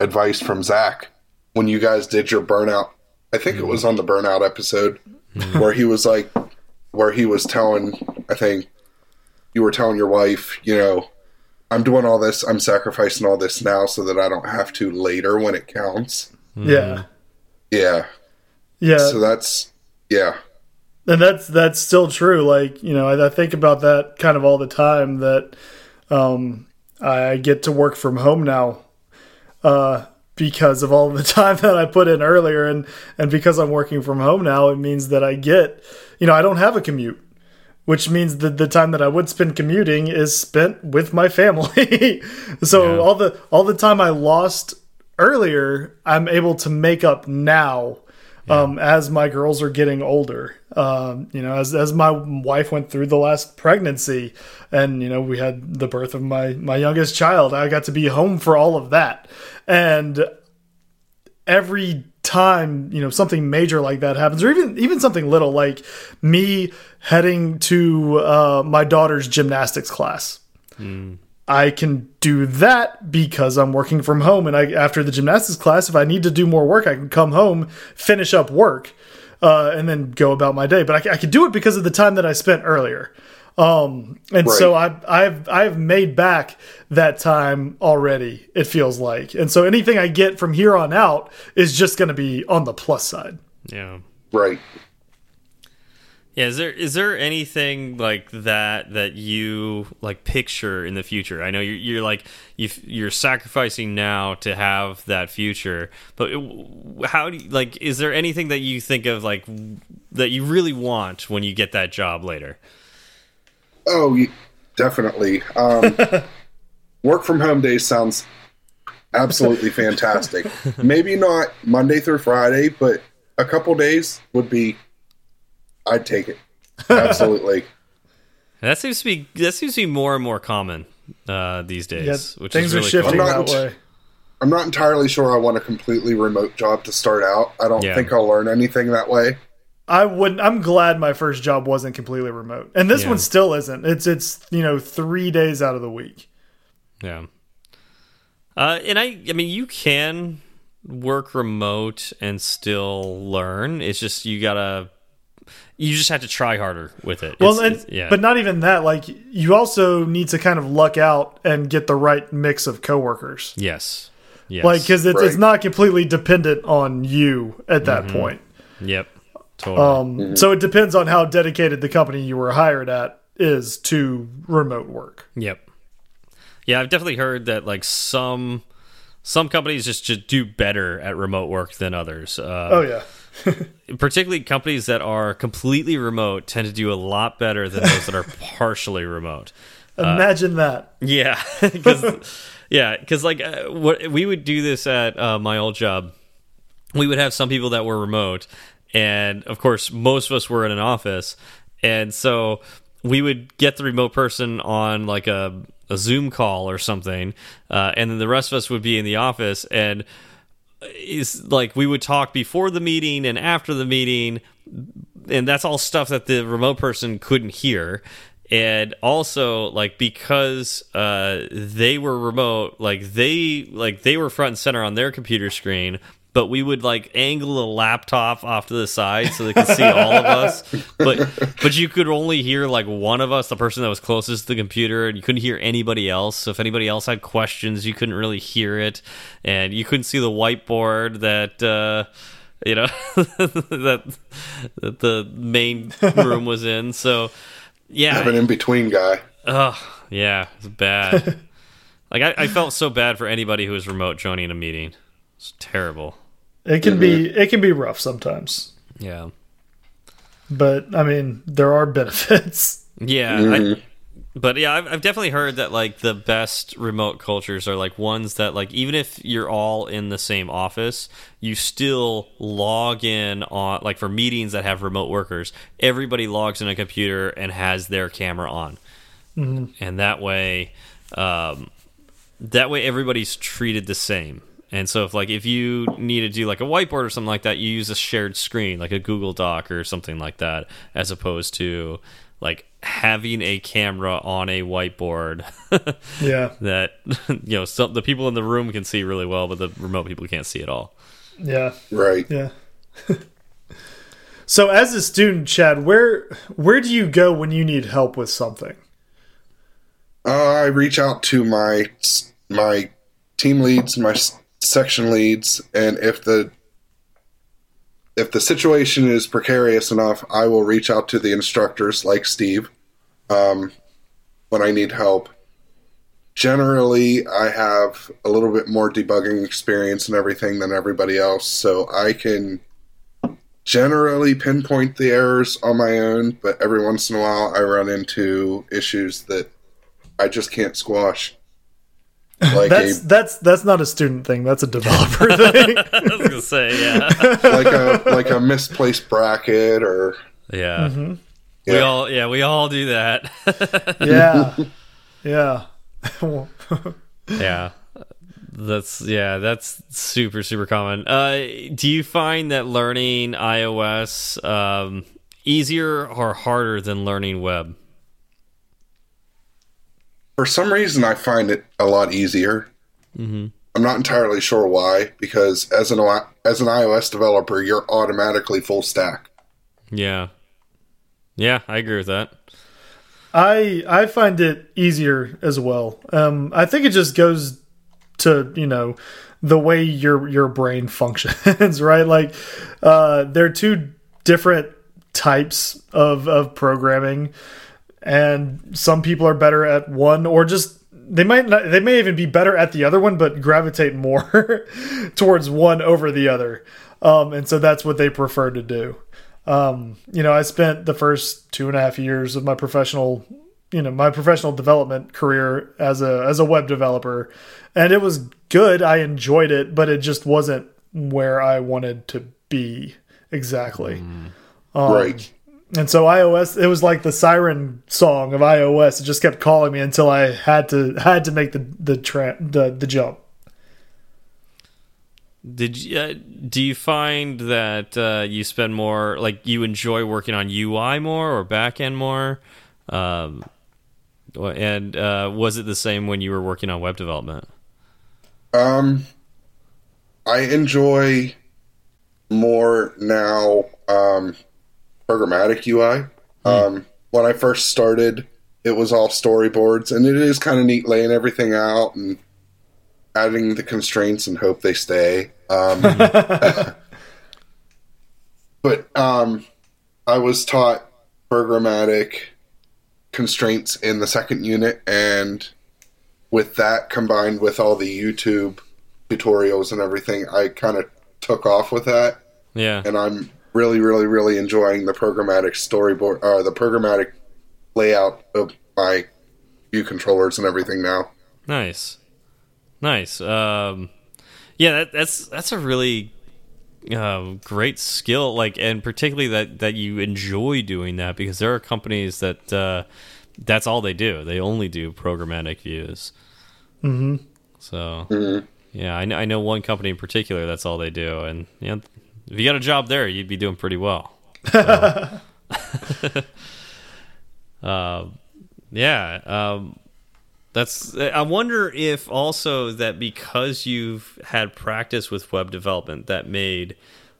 advice from Zach when you guys did your burnout. I think mm -hmm. it was on the burnout episode mm -hmm. where he was like, where he was telling, I think you were telling your wife, you know, I'm doing all this, I'm sacrificing all this now so that I don't have to later when it counts. Yeah. Yeah. Yeah. So that's yeah. And that's that's still true. Like, you know, I, I think about that kind of all the time that um I get to work from home now. Uh because of all the time that I put in earlier and and because I'm working from home now it means that I get you know I don't have a commute which means that the time that I would spend commuting is spent with my family so yeah. all the all the time I lost earlier I'm able to make up now yeah. um, as my girls are getting older um, you know as as my wife went through the last pregnancy and you know we had the birth of my my youngest child I got to be home for all of that. And every time you know something major like that happens or even even something little like me heading to uh, my daughter's gymnastics class. I can do that because i'm working from home. And i after the gymnastics class if i need to do more work i can come home finish up work uh, and then go about my day. But I could do it because of the time that i spent earlier. Um and so I, i've i've made back that time already it feels like. And so anything i get from here on out is just going to be on the plus side. Yeah. Right. Yeah, is there is there anything like that that you like picture in the future? I know you're, you're like you you're sacrificing now to have that future, but how do you, like is there anything that you think of like that you really want when you get that job later? Oh, definitely. Um, work from home days sounds absolutely fantastic. Maybe not Monday through Friday, but a couple days would be. I'd take it. Absolutely. That seems to be that seems to be more and more common uh, these days, yeah which things is are really shifting cool. I'm not- that way I'm not entirely sure I want a completely remote job to start out. I don't Yeah. think I'll learn anything that way. I wouldn't. I'm glad my first job wasn't completely remote, and this Yeah. one still isn't. It's it's you know three days out of the week. Yeah. Uh, and I, I mean, you can work remote and still learn. It's just you gotta, you just have to try harder with it. Well, It's- and, it's- yeah, but not even that. Like you also need to kind of luck out and get the right mix of coworkers. yes, yes, Like because it's it's not completely dependent on you at that Mm-hmm. point. yep, totally. Um, So it depends on how dedicated the company you were hired at is to remote work. Yep. Yeah, I've definitely heard that like some some companies just just do better at remote work than others. Uh, Oh yeah. particularly companies that are completely remote tend to do a lot better than those that are partially remote. Imagine that. Yeah, because yeah, because like uh, what we would do this at uh, my old job, we would have some people that were remote, and of course most of us were in an office, and so we would get the remote person on like a a Zoom call or something, uh, and then the rest of us would be in the office and is like we would talk before the meeting and after the meeting and that's all stuff that the remote person couldn't hear. And also like because uh they were remote like they like they were front and center on their computer screen but we would like angle the laptop off to the side so they could see all of us but but you could only hear like one of us the person that was closest to the computer and you couldn't hear anybody else so if anybody else had questions you couldn't really hear it and you couldn't see the whiteboard that uh you know that that the main room was in so yeah Have an in between guy. Oh, yeah, it's bad. like I, I felt so bad for anybody who was remote joining a meeting. It's terrible. It can be mm-hmm. it can be rough sometimes, Yeah. but I mean there are benefits. Yeah. I, mm-hmm. but yeah, I've, I've definitely heard that like the best remote cultures are like ones that like even if you're all in the same office, you still log in on like for meetings that have remote workers. Everybody logs in a computer and has their camera on, mm-hmm. and that way, um, that way everybody's treated the same. And so if like if you need to do like a whiteboard or something like that, you use a shared screen like a Google Doc or something like that, as opposed to like having a camera on a whiteboard Yeah, that you know some the people in the room can see really well, but the remote people can't see at all. yeah, Right. yeah. so as a student, Chad, where where do you go when you need help with something? Uh, I reach out to my my team leads, my s- section leads, and if the if the situation is precarious enough, I will reach out to the instructors like Steve um, when I need help. Generally, I have a little bit more debugging experience and everything than everybody else, so I can generally pinpoint the errors on my own. But every once in a while, I run into issues that I just can't squash. Like That's a that's that's not a student thing. That's a developer thing. I was gonna say, yeah, like a like a misplaced bracket or yeah. Mm-hmm. We all, yeah, we all do that. yeah, yeah. yeah, That's yeah, that's super super common. Uh, do you find that learning iOS um, easier or harder than learning web? For some reason, I find it a lot easier. Mm -hmm. I'm not entirely sure why, because as an as an iOS developer, you're automatically full stack. Yeah, yeah, I agree with that. I I find it easier as well. Um, I think it just goes to you know the way your your brain functions, right? Like uh, they're two different types of of programming, and some people are better at one or just they might not they may even be better at the other one but gravitate more towards one over the other. Um, and so that's what they prefer to do. Um, you know i spent the first two and a half years of my professional you know my professional development career as a as a web developer. And it was good. I enjoyed it but it just wasn't where i wanted to be exactly. Mm. um, right and so iOS, it was like the siren song of iOS. It just kept calling me until I had to had to make the the the, the jump. Did you, uh, do you find that uh, you spend more like you enjoy working on UI more or backend more? Um, and uh, was it the same when you were working on web development? Um, I enjoy more now. Um, programmatic UI. Mm. Um, when I first started, it was all storyboards, and it is kind of neat laying everything out and adding the constraints and hope they stay. Um, but um, I was taught programmatic constraints in the second unit, and with that combined with all the YouTube tutorials and everything, I kind of took off with that. Yeah. And I'm really, really, really enjoying the programmatic storyboard, uh, the programmatic layout of my view controllers and everything now. Nice, nice. Um, yeah, that, that's that's a really uh, great skill. Like, and particularly that that you enjoy doing that because there are companies that uh, that's all they do. They only do programmatic views. Mm -hmm. So. Mm -hmm. Yeah, I know, I know one company in particular. That's all they do, and yeah, if you got a job there, you'd be doing pretty well. So. uh, yeah. Um, that's. I wonder if also that because you've had practice with web development, that made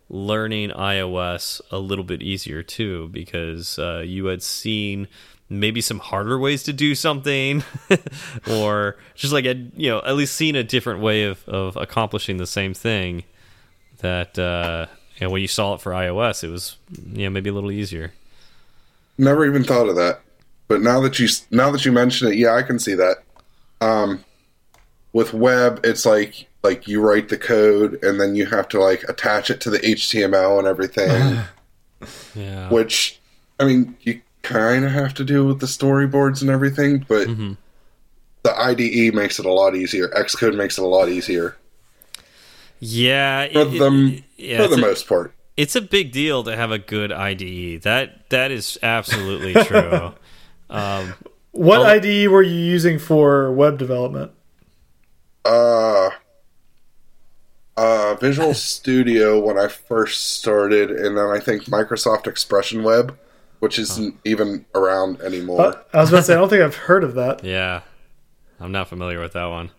learning iOS a little bit easier too, because uh, you had seen maybe some harder ways to do something or just like a, you know at least seen a different way of, of accomplishing the same thing that uh, and when you saw it for iOS, it was yeah maybe a little easier. Never even thought of that, but now that you now that you mention it, yeah, I can see that. Um, with web, it's like like you write the code and then you have to like attach it to the HTML and everything. yeah. Which, I mean, you kind of have to do with the storyboards and everything, but mm -hmm. the IDE makes it a lot easier. Xcode makes it a lot easier. Yeah, for it, them yeah, for the a, most part. It's a big deal to have a good IDE. That that is absolutely true. um, what well, IDE were you using for web development? Uh, uh, Visual Studio when I first started, and then I think Microsoft Expression Web, which isn't oh. even around anymore. Uh, I was about to say, I don't think I've heard of that. Yeah, I'm not familiar with that one.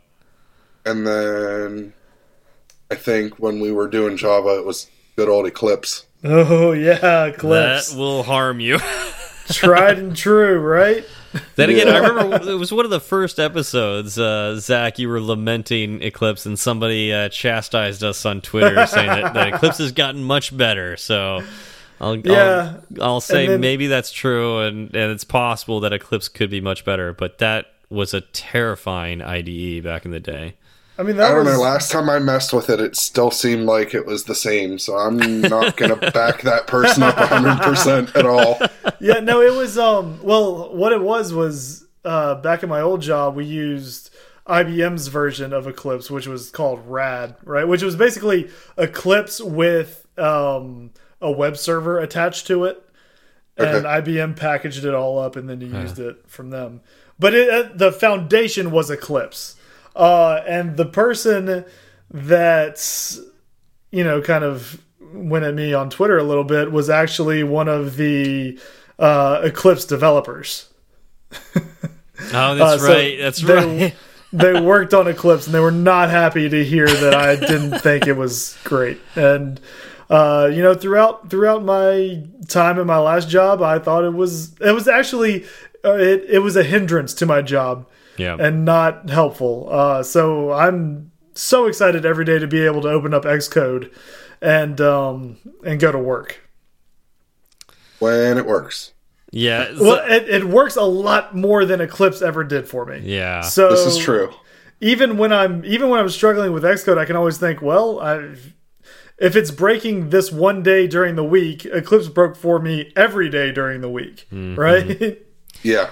And then I think when we were doing Java, it was good old Eclipse. Oh yeah, Eclipse. That will harm you. Tried and true, right? Then again, yeah. I remember it was one of the first episodes. Uh, Zach, you were lamenting Eclipse, and somebody uh, chastised us on Twitter saying that, that, Eclipse has gotten much better. So, I'll yeah, I'll, I'll say then, maybe that's true, and and it's possible that Eclipse could be much better. But that was a terrifying IDE back in the day. I mean, I don't was... know. Last time I messed with it, it still seemed like it was the same. So I'm not going to back that person up 100 percent at all. Yeah, no, it was. Um, well, what it was was uh, back in my old job, we used IBM's version of Eclipse, which was called RAD, right? Which was basically Eclipse with um, a web server attached to it, and okay. IBM packaged it all up, and then you used it from them. But it, uh, the foundation was Eclipse Uh, and the person that you know kind of went at me on Twitter a little bit was actually one of the uh, Eclipse developers. Oh, that's Uh, so right. That's they- right. they worked on Eclipse and they were not happy to hear that I didn't think it was great. And uh, you know, throughout throughout my time in my last job, I thought it was it was actually uh, it it was a hindrance to my job Yeah. and not helpful. Uh, so I'm so excited every day to be able to open up Xcode and um, and go to work. When it works. yeah. so- Well, it, it works a lot more than Eclipse ever did for me. yeah. So This is true. even when I'm even when I'm struggling with Xcode, I can always think, well, I, if it's breaking this one day during the week, Eclipse broke for me every day during the week, Mm-hmm. right? Yeah.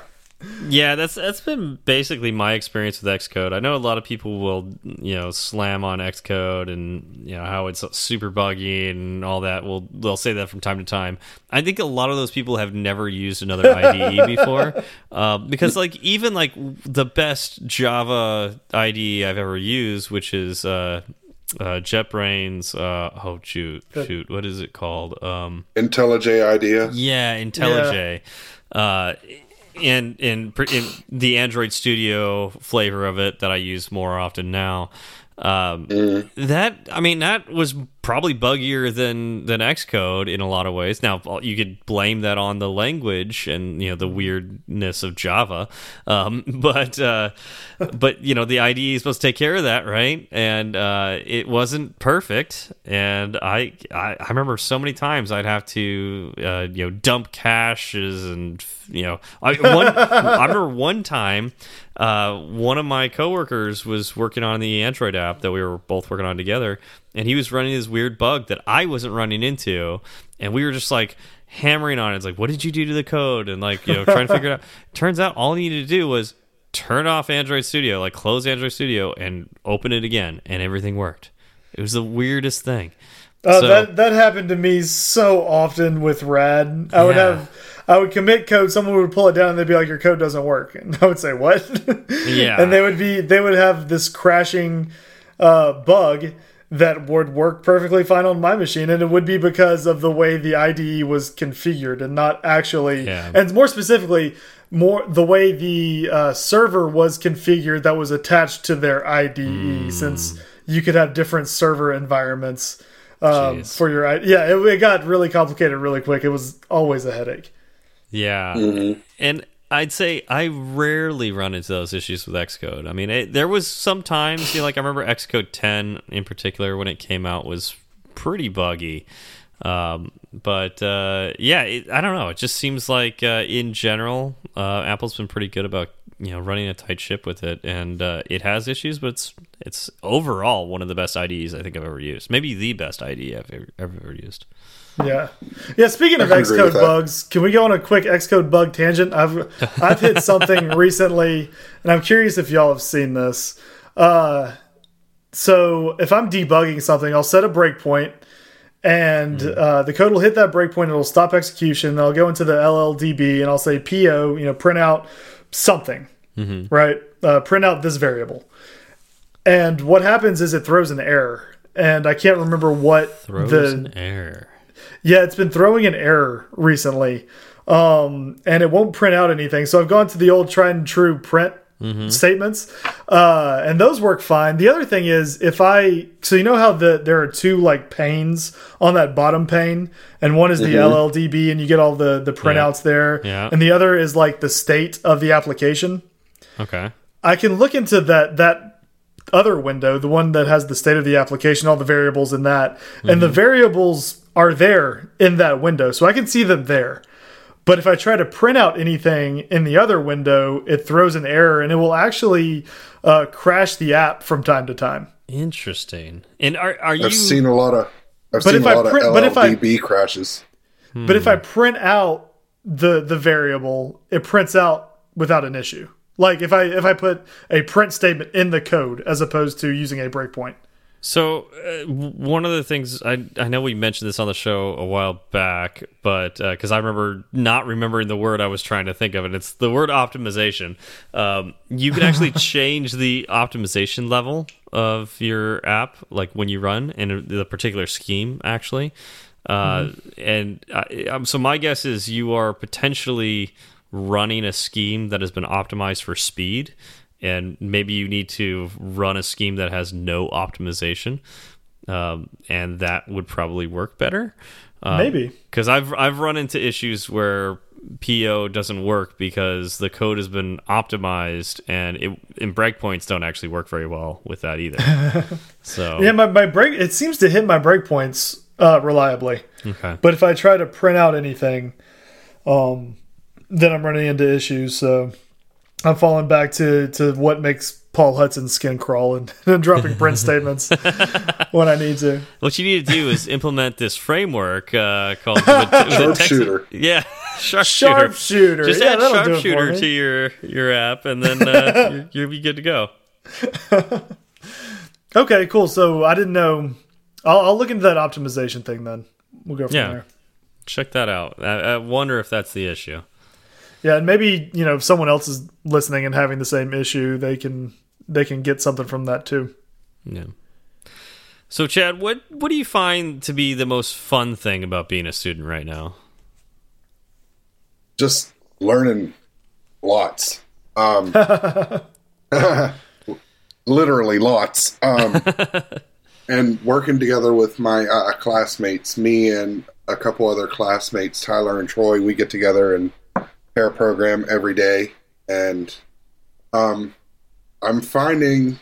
Yeah, that's that's been basically my experience with Xcode. I know a lot of people will, you know, slam on Xcode and you know how it's super buggy and all that. Well, they'll say that from time to time. I think a lot of those people have never used another IDE before, uh, because like even like the best Java IDE I've ever used, which is uh, uh, JetBrains. Uh, oh shoot, shoot, what is it called? Um, IntelliJ idea. yeah, IntelliJ. Uh, and in, in the Android Studio flavor of it that I use more often now. Um, That I mean, that was probably buggier than than Xcode in a lot of ways. Now you could blame that on the language and you know the weirdness of Java, um, but uh, but you know the IDE is supposed to take care of that, right? And uh, it wasn't perfect, and I, I I remember so many times I'd have to uh, you know dump caches and you know I one I remember one time uh, one of my coworkers was working on the Android app that we were both working on together, and he was running this weird bug that I wasn't running into, and we were just like hammering on it. It's like, what did you do to the code? And like, you know, trying to figure it out. Turns out all he needed to do was turn off Android Studio, like close Android Studio and open it again, and everything worked. It was the weirdest thing. Uh, So- that that happened to me so often with Rad. I would have I would commit code, someone would pull it down, and they'd be like, "Your code doesn't work," and I would say, "What?" Yeah. and they would be they would have this crashing uh, bug that would work perfectly fine on my machine, and it would be because of the way the IDE was configured, and not actually, Yeah. and more specifically. More the way the uh, server was configured that was attached to their IDE, since you could have different server environments um, for your I- yeah it, it got really complicated really quick it was always a headache Yeah. Mm-hmm. And I'd say I rarely run into those issues with Xcode. I mean, it, there was some times, you know, like I remember Xcode 10 in particular when it came out was pretty buggy. Um, but uh, yeah, it, I don't know. It just seems like uh, in general, uh, Apple's been pretty good about you know running a tight ship with it, and uh, it has issues, but it's it's overall one of the best IDEs I think I've ever used. Maybe the best IDE I've ever, ever used. Yeah. Yeah speaking of xcode bugs can we go on a quick xcode bug tangent? I've i've hit something recently and i'm curious if y'all have seen this. Uh so if i'm debugging something i'll set a breakpoint and uh, the code will hit that breakpoint it'll stop execution i'll go into the lldb and i'll say po you know print out something right? Uh, print out this variable. And what happens is it throws an error and i can't remember what Throws the an error. Yeah, it's been throwing an error recently, um, and it won't print out anything. So I've gone to the old tried and true print statements, uh, and those work fine. The other thing is if I so you know how the there are two like panes on that bottom pane, and one is the LLDB, and you get all the the printouts there, Yeah. and the other is like the state of the application. Okay. I can look into that that other window, the one that has the state of the application, all the variables in that, and the variables are there in that window, so I can see them there. But if I try to print out anything in the other window, it throws an error, and it will actually uh, crash the app from time to time. Interesting. And are are you I've seen a lot of I've But seen if a I lot print- of but if I- LLDB crashes. But if I print out the the variable, it prints out without an issue. Like if I if I put a print statement in the code as opposed to using a breakpoint. So uh, one of the things I I know we mentioned this on the show a while back, but because uh, I remember not remembering the word I was trying to think of, and it's the word optimization. Um, you can actually change the optimization level of your app, like when you run in the particular scheme, actually. Uh, mm -hmm. And um, so my guess is you are potentially running a scheme that has been optimized for speed and maybe you need to run a scheme that has no optimization, um, and that would probably work better. Um, maybe because I've I've run into issues where PO doesn't work because the code has been optimized and it and breakpoints don't actually work very well with that either. so yeah, my my break it seems to hit my breakpoints uh, reliably. Okay, but if I try to print out anything, um, then I'm running into issues. So I'm falling back to to what makes Paul Hudson's skin crawl and, and dropping print statements when I need to. What you need to do is implement this framework uh, called Sharpshooter. Yeah, Sharpshooter. Sharpshooter. Just yeah, add Sharpshooter to your your app, and then uh, you're, you'll be good to go. okay, cool. So I didn't know. I'll, I'll, look into that optimization thing then. We'll go from yeah. there. Check that out. I, I wonder if that's the issue. Yeah, and maybe you know if someone else is listening and having the same issue, they can they can get something from that too. Yeah. So, Chad, what what do you find to be the most fun thing about being a student right now? Just learning lots. Um, literally lots. Um, and working together with my uh, classmates, me and a couple other classmates, Tyler and Troy, we get together and pair program every day, and um, I'm finding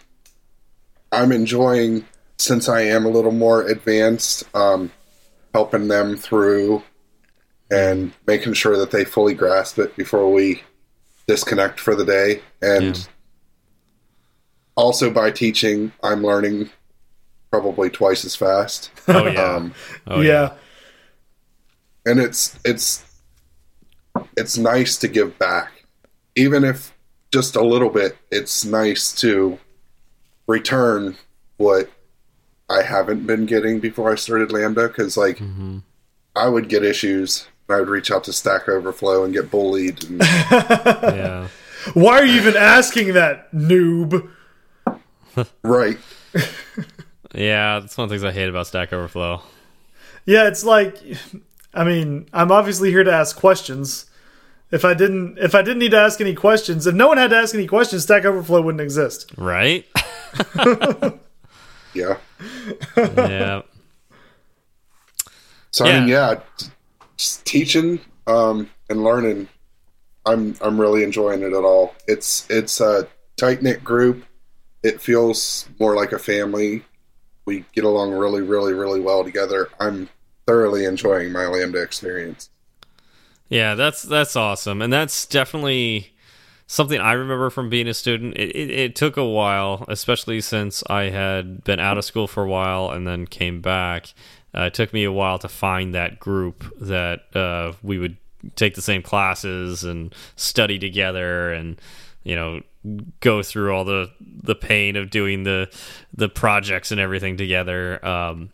I'm enjoying since I am a little more advanced, um, helping them through and making sure that they fully grasp it before we disconnect for the day. And yeah. also by teaching, I'm learning probably twice as fast. Oh yeah, um, oh, yeah. yeah. And it's it's it's nice to give back, even if just a little bit. It's nice to return what I haven't been getting before I started Lambda because, like, mm-hmm. I would get issues. I would reach out to Stack Overflow and get bullied. And... yeah. Why are you even asking that, noob? right. yeah, that's one of the things I hate about Stack Overflow. Yeah, it's like I mean, I'm obviously here to ask questions. If I didn't, if I didn't need to ask any questions, if no one had to ask any questions, Stack Overflow wouldn't exist. Right? yeah. Yeah. So yeah. I mean, yeah, teaching um, and learning, I'm I'm really enjoying it at all. It's it's a tight knit group. It feels more like a family. We get along really, really, really well together. I'm thoroughly enjoying my Lambda experience. Yeah, that's that's awesome, and that's definitely something I remember from being a student. It, it, it, took a while, especially since I had been out of school for a while and then came back. Uh, it took me a while to find that group that uh, we would take the same classes and study together, and you know go through all the the pain of doing the the projects and everything together. Um,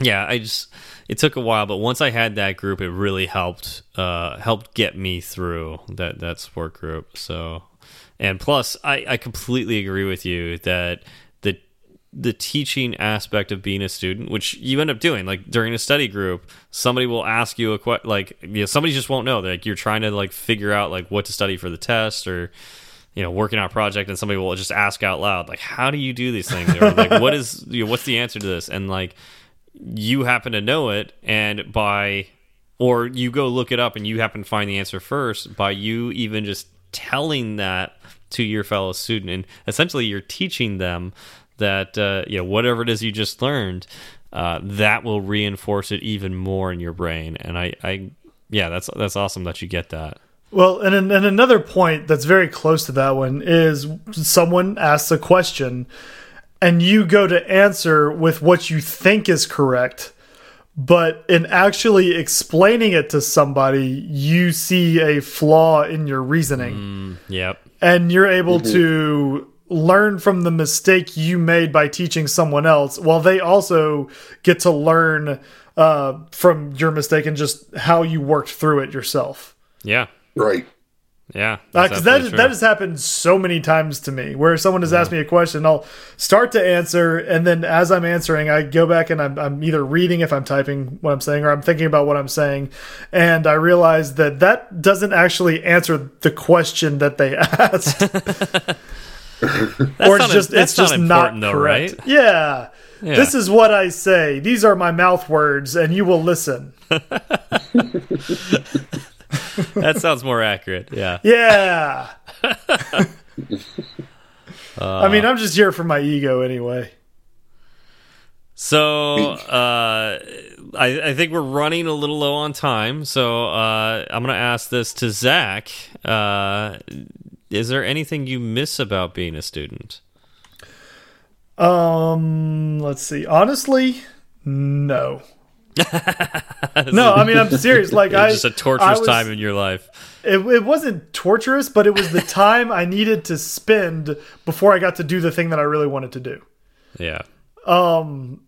yeah, I just it took a while, but once I had that group, it really helped uh, helped get me through that that support group. So, and plus, I, I completely agree with you that the the teaching aspect of being a student, which you end up doing, like during a study group, somebody will ask you a question, like you know, somebody just won't know. Like you're trying to like figure out like what to study for the test or you know working on a project and somebody will just ask out loud like how do you do these things or like what is you know, what's the answer to this and like you happen to know it and by or you go look it up and you happen to find the answer first by you even just telling that to your fellow student and essentially you're teaching them that uh, you know whatever it is you just learned uh, that will reinforce it even more in your brain. And I, I yeah that's that's awesome that you get that. Well and, and another point that's very close to that one is someone asks a question and you go to answer with what you think is correct but in actually explaining it to somebody you see a flaw in your reasoning mm, yep and you're able mm -hmm. to learn from the mistake you made by teaching someone else while they also get to learn uh, from your mistake and just how you worked through it yourself Yeah. Right. Yeah. because Uh, that has happened so many times to me where someone has asked me a question i'll start to answer and then as i'm answering i go back and I'm, I'm either reading if i'm typing what i'm saying or i'm thinking about what i'm saying and i realize that that doesn't actually answer the question that they asked or it's not- just that's it's just not not though, correct right? yeah. Yeah. this is what i say these are my mouth words and you will listen that sounds more accurate. Yeah. yeah Uh, i mean i'm just here for my ego anyway So uh, I, I think we're running a little low on time. So uh, I'm going to ask this to Zach. Uh, is there anything you miss about being a student? Um, let's see. Honestly, no. no, I mean I'm serious. Like It was I just a torturous was- time in your life. It, it wasn't torturous, but it was the time I needed to spend before I got to do the thing that I really wanted to do. Yeah. Um.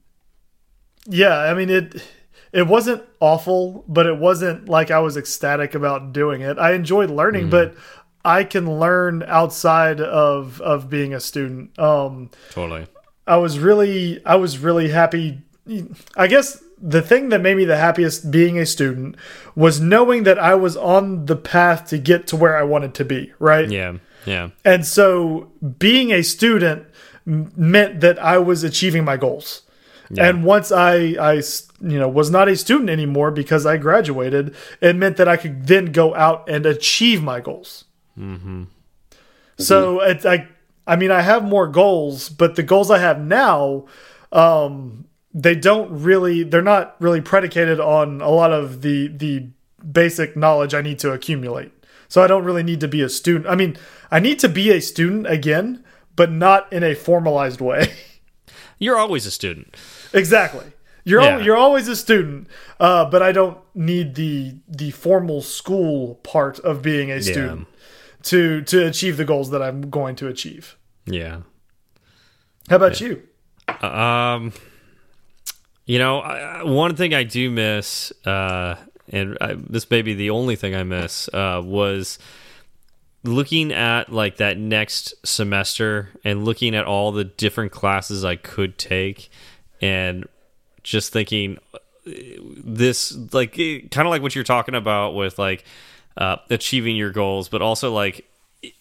Yeah, I mean it. It wasn't awful, but it wasn't like I was ecstatic about doing it. I enjoyed learning, but I can learn outside of of being a student. Um, Totally. I was really I was really happy. I guess the thing that made me the happiest being a student was knowing that I was on the path to get to where I wanted to be, right? Yeah. Yeah. And so being a student meant that I was achieving my goals. And once I I you know was not a student anymore because I graduated, it meant that I could then go out and achieve my goals. Hmm. So it's I I mean I have more goals, but the goals I have now um they don't really they're not really predicated on a lot of the the basic knowledge I need to accumulate. So I don't really need to be a student. I mean, I need to be a student again, but not in a formalized way. You're always a student. exactly. You're al- you're always a student, uh, but I don't need the the formal school part of being a student to to achieve the goals that I'm going to achieve. Yeah. How about you? Um, you know, I, one thing I do miss, uh, and I, this may be the only thing I miss, uh, was looking at like that next semester and looking at all the different classes I could take, and just thinking this like kind of like what you're talking about with like uh, achieving your goals, but also like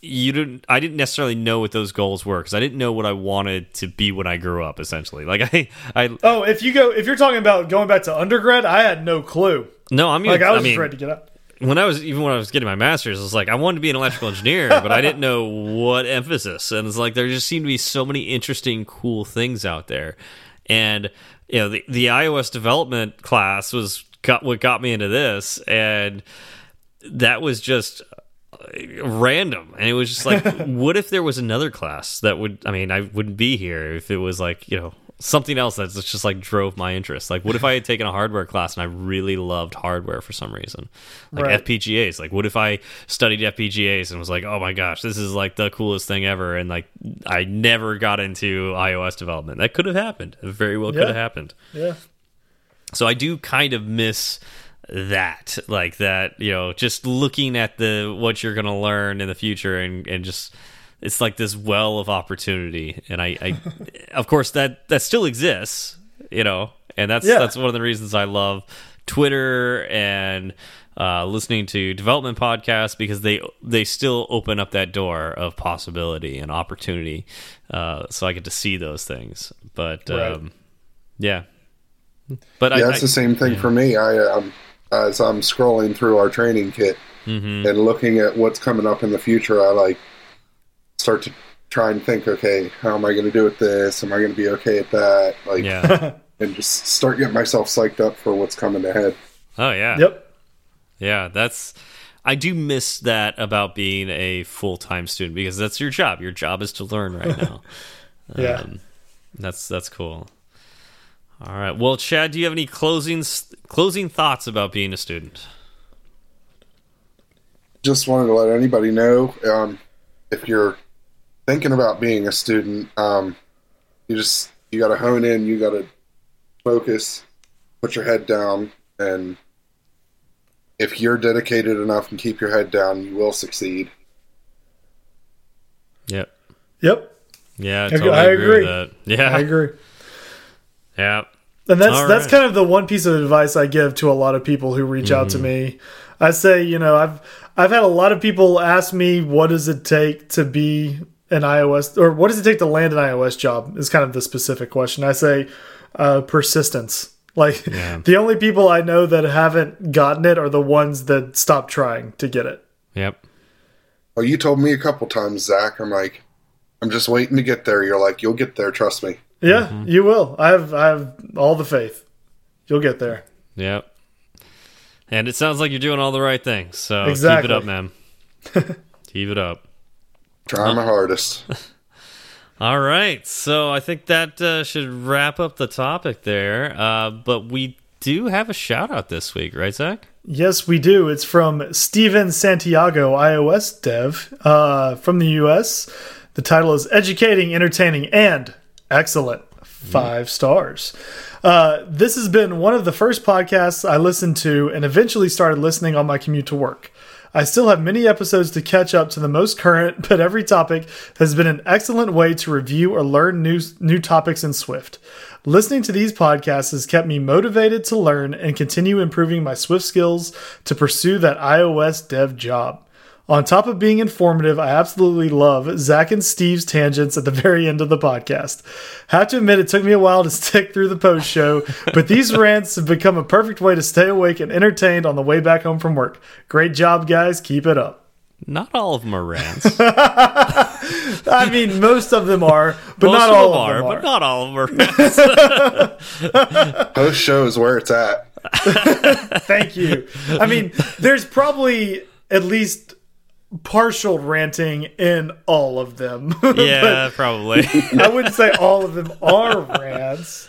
you didn't i didn't necessarily know what those goals were because i didn't know what i wanted to be when i grew up essentially. Like i i Oh, if you go if you're talking about going back to undergrad, I had no clue. no i mean Like I was mean just ready to get up. when i was even when i was getting my master's it was like i wanted to be an electrical engineer but i didn't know what emphasis. And it's like there just seemed to be so many interesting cool things out there. And you know the, the ios development class was got what got me into this. And that was just random. And it was just like what if there was another class that would i mean i wouldn't be here if it was like you know something else that's just like drove my interest. Like what if i had taken a hardware class and i really loved hardware for some reason? Like Right. fpgas like what if i studied fpgas and was like oh my gosh this is like the coolest thing ever and like i never got into ios development? That could have happened. It very well could have happened. Yeah. so I do kind of miss that, like that, you know, just looking at the what you're gonna learn in the future, and and just it's like this well of opportunity, and I, I of course that that still exists, you know, and that's Yeah. that's one of the reasons I love Twitter and uh, listening to development podcasts because they they still open up that door of possibility and opportunity, uh, so I get to see those things, but Right. um, yeah. But Yeah, I, it's I, the same thing for me. I um, as I'm scrolling through our training kit Mhm. and looking at what's coming up in the future, I like start to try and think, okay, how am I going to do with this? Am I going to be okay at that? Like, Yeah. and just start getting myself psyched up for what's coming ahead. Oh yeah. Yep. Yeah. That's. I do miss that about being a full time student because that's your job. Your job is to learn right now. Yeah. Um, that's that's cool. All right. Well, Chad, do you have any closing closing thoughts about being a student? Just wanted to let anybody know um, if you're thinking about being a student, um, you just you got to hone in. You got to focus, put your head down, and if you're dedicated enough and keep your head down, you will succeed. Yep. Yep, Yeah, I I agree. agree. with that. Yeah. I agree. Yeah. And that's All that's right. kind of the one piece of advice I give to a lot of people who reach out to Mm-hmm. me. I say, you know, I've I've had a lot of people ask me what does it take to be an iOS or what does it take to land an iOS job is kind of the specific question. I say uh, persistence. Like Yeah. the only people I know that haven't gotten it are the ones that stopped trying to get it. Yep. Well, you told me a couple times, Zach. I'm like, I'm just waiting to get there. You're like, you'll get there. Trust me. Yeah, Mm-hmm. you will. I have I have all the faith. You'll get there. Yep. And it sounds like you're doing all the right things. So Exactly. keep it up, man. keep it up. Trying my hardest. All right. So I think that uh, should wrap up the topic there. Uh, but we do have a shout out this week, right, Zach? Yes, we do. It's from Steven Santiago, iOS dev uh, from the US. The title is Educating, Entertaining, and Excellent. Five stars. Uh, this has been one of the first podcasts I listened to and eventually started listening on my commute to work. I still have many episodes to catch up to the most current, but every topic has been an excellent way to review or learn new, new topics in Swift. Listening to these podcasts has kept me motivated to learn and continue improving my Swift skills to pursue that iOS dev job. On top of being informative, I absolutely love Zach and Steve's tangents at the very end of the podcast. Have to admit, it took me a while to stick through the post show, but these rants have become a perfect way to stay awake and entertained on the way back home from work. Great job, guys. Keep it up. Not all of them are rants. I mean, most of them are, but Most not of all them of are, them are. but not all of them are rants. Post show is where it's at. Thank you. I mean, there's probably at least partial ranting in all of them. yeah, probably. I wouldn't say all of them are rants.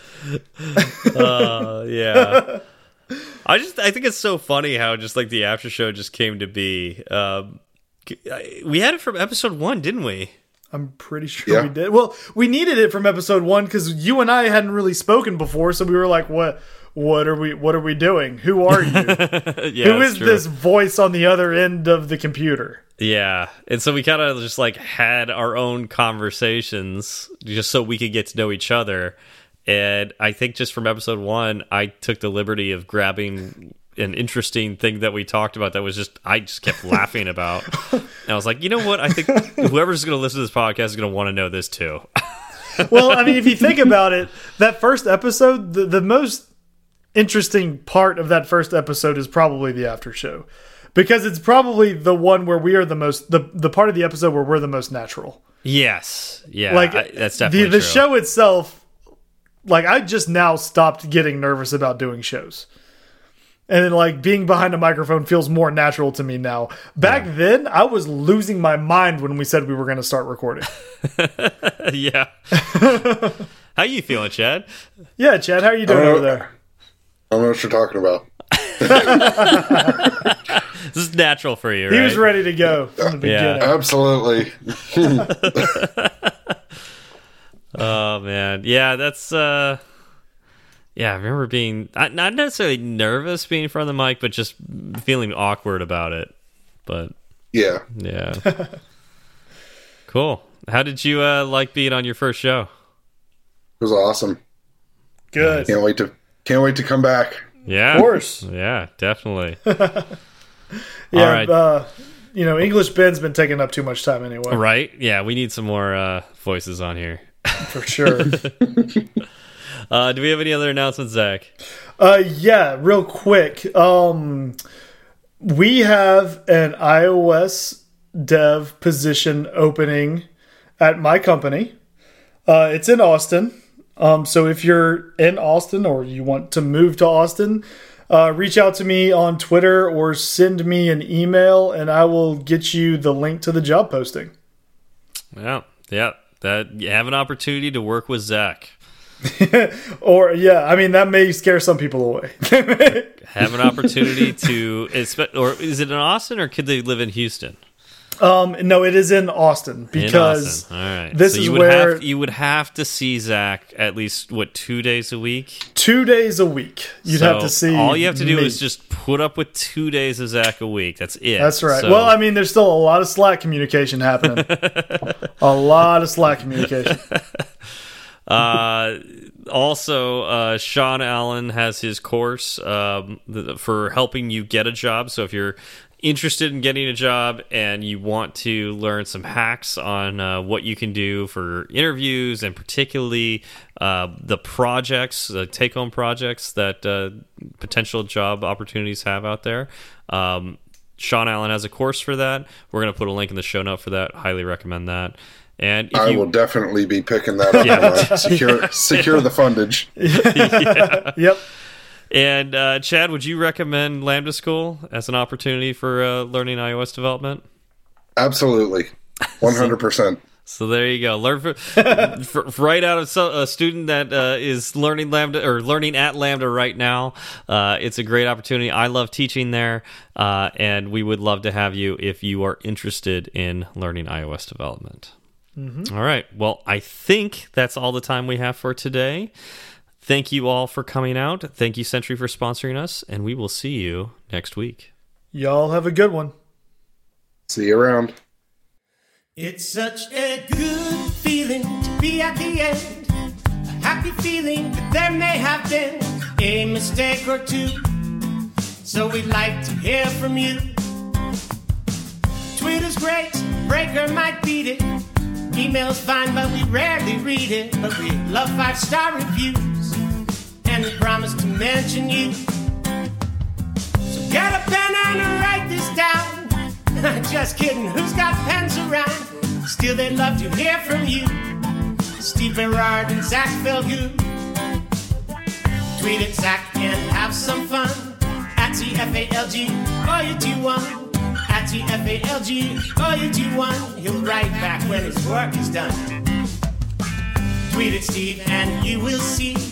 Uh, yeah. I just I think it's so funny how just like the after show just came to be. Um, we had it from episode one, didn't we? I'm pretty sure Yeah. we did. Well, we needed it from episode one because you and I hadn't really spoken before, so we were like, "What? What are we? What are we doing? Who are you? yeah, Who that's is true. this voice on the other end of the computer?" Yeah, and so we kind of just like had our own conversations just so we could get to know each other. And I think just from episode one, I took the liberty of grabbing an interesting thing that we talked about that was just I just kept laughing about. And I was like, you know what? I think whoever's going to listen to this podcast is going to want to know this too. well, I mean, if you think about it, that first episode, the, the most interesting part of that first episode is probably the after show. Because it's probably the one where we are the most the the part of the episode where we're the most natural. yes, yeah, Like I- that's definitely the the true. show itself like I just now stopped getting nervous about doing shows. And then like being behind a microphone feels more natural to me now. Back then, I was losing my mind when we said we were going to start recording. yeah. How you feeling, Chad? yeah, Chad, how are you doing over there? I don't know what you're talking about. This is natural for you, He was ready to go from the Yeah. beginning. Absolutely. Oh man, yeah, that's uh, yeah. I remember being not not necessarily nervous being in front of the mic, but just feeling awkward about it. But Yeah. yeah, cool. How did you uh like being on your first show? It was awesome. Good. Can't wait to can't wait to come back. Yeah, Of course. Yeah, definitely. Yeah, All right. uh, you know, English Ben's been taking up too much time anyway, right? Yeah, we need some more uh voices on here. for sure. Uh, do we have any other announcements, Zach? uh, yeah, real quick. Um, we have an iOS dev position opening at my company. Uh, it's in Austin. Um, so if you're in Austin or you want to move to Austin, uh, reach out to me on Twitter or send me an email, and I will get you the link to the job posting. Yeah, yeah. That you have an opportunity to work with Zach. Or yeah, I mean that may scare some people away. Have an opportunity to, or is it in Austin or could they live in Houston? Um, no, it is in Austin In because Austin. All right. this so is you where- have, you would have to see Zach at least what two days a week. two days a week you'd So have to see. All you have to do me. is just put up with two days of Zach a week. That's it. That's right. So- well, I mean, there's still a lot of Slack communication happening. a lot of Slack communication. Uh, also, uh, Sean Allen has his course um, th- for helping you get a job. So if you're interested in getting a job and you want to learn some hacks on uh, what you can do for interviews and particularly uh, the projects, the take home projects that uh, potential job opportunities have out there. Um, Sean Allen has a course for that. We're going to put a link in the show note for that. Highly recommend that. And if I you, will definitely be picking that up. Yeah. secure secure the fundage. Yep. And uh, Chad, would you recommend Lambda School as an opportunity for uh, learning iOS development? Absolutely, one hundred percent. So there you go. Learn for, for, right out of so, a student that uh, is learning Lambda or learning at Lambda right now. Uh, it's a great opportunity. I love teaching there, uh, and we would love to have you if you are interested in learning iOS development. All right. Well, I think that's all the time we have for today. Thank you all for coming out. Thank you, Sentry, for sponsoring us, and we will see you next week. Y'all have a good one. See you around. It's such a good feeling to be at the end. A happy feeling that there may have been a mistake or two. So we'd like to hear from you. Twitter's great, Breaker might beat it. Email's fine, but we rarely read it. But we love five star reviews, and we promise to mention you. So get a pen and write this down. Just kidding, who's got pens around? Still, they'd love to hear from you. Steve Berard and Zach Falgout. Tweet at Zach and have some fun. At TFALG, all oh, you do one. At TFALG, all oh, you do one. He'll write back when his work is done. Tweet at Steve and you will see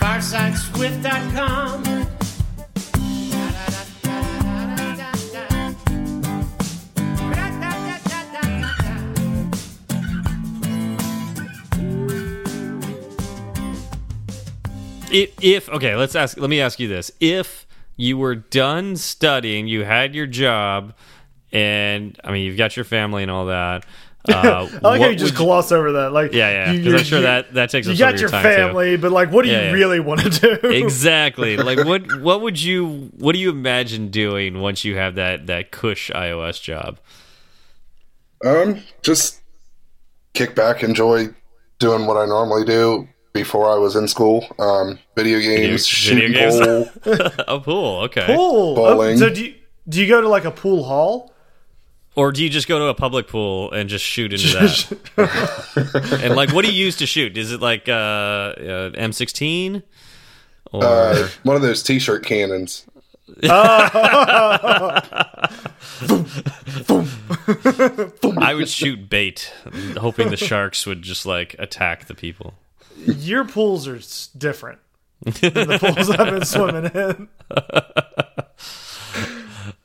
Firesideswift.com. If, if okay, let's ask. Let me ask you this: If you were done studying, you had your job, and I mean, you've got your family and all that. Uh, I like how you just would gloss over that. Like, Yeah, yeah, 'cause I'm sure you- that- that takes You up some got of your your time, too. You got your family, but like, what do Yeah, you yeah. really want to do? exactly like what what would you what do you imagine doing once you have that that cush iOS job? Um, just kick back, enjoy doing what I normally do before I was in school. Um, video games, Video- video games. pool. oh, pool. Okay. Pool. Bowling. Oh, so do you do you go to like a pool hall? Or do you just go to a public pool and just shoot into that? and like, what do you use to shoot? Is it like uh, uh, M16? Or Uh, one of those T-shirt cannons. I would shoot bait, hoping the sharks would just like attack the people. Your pools are different than the pools I've been swimming in.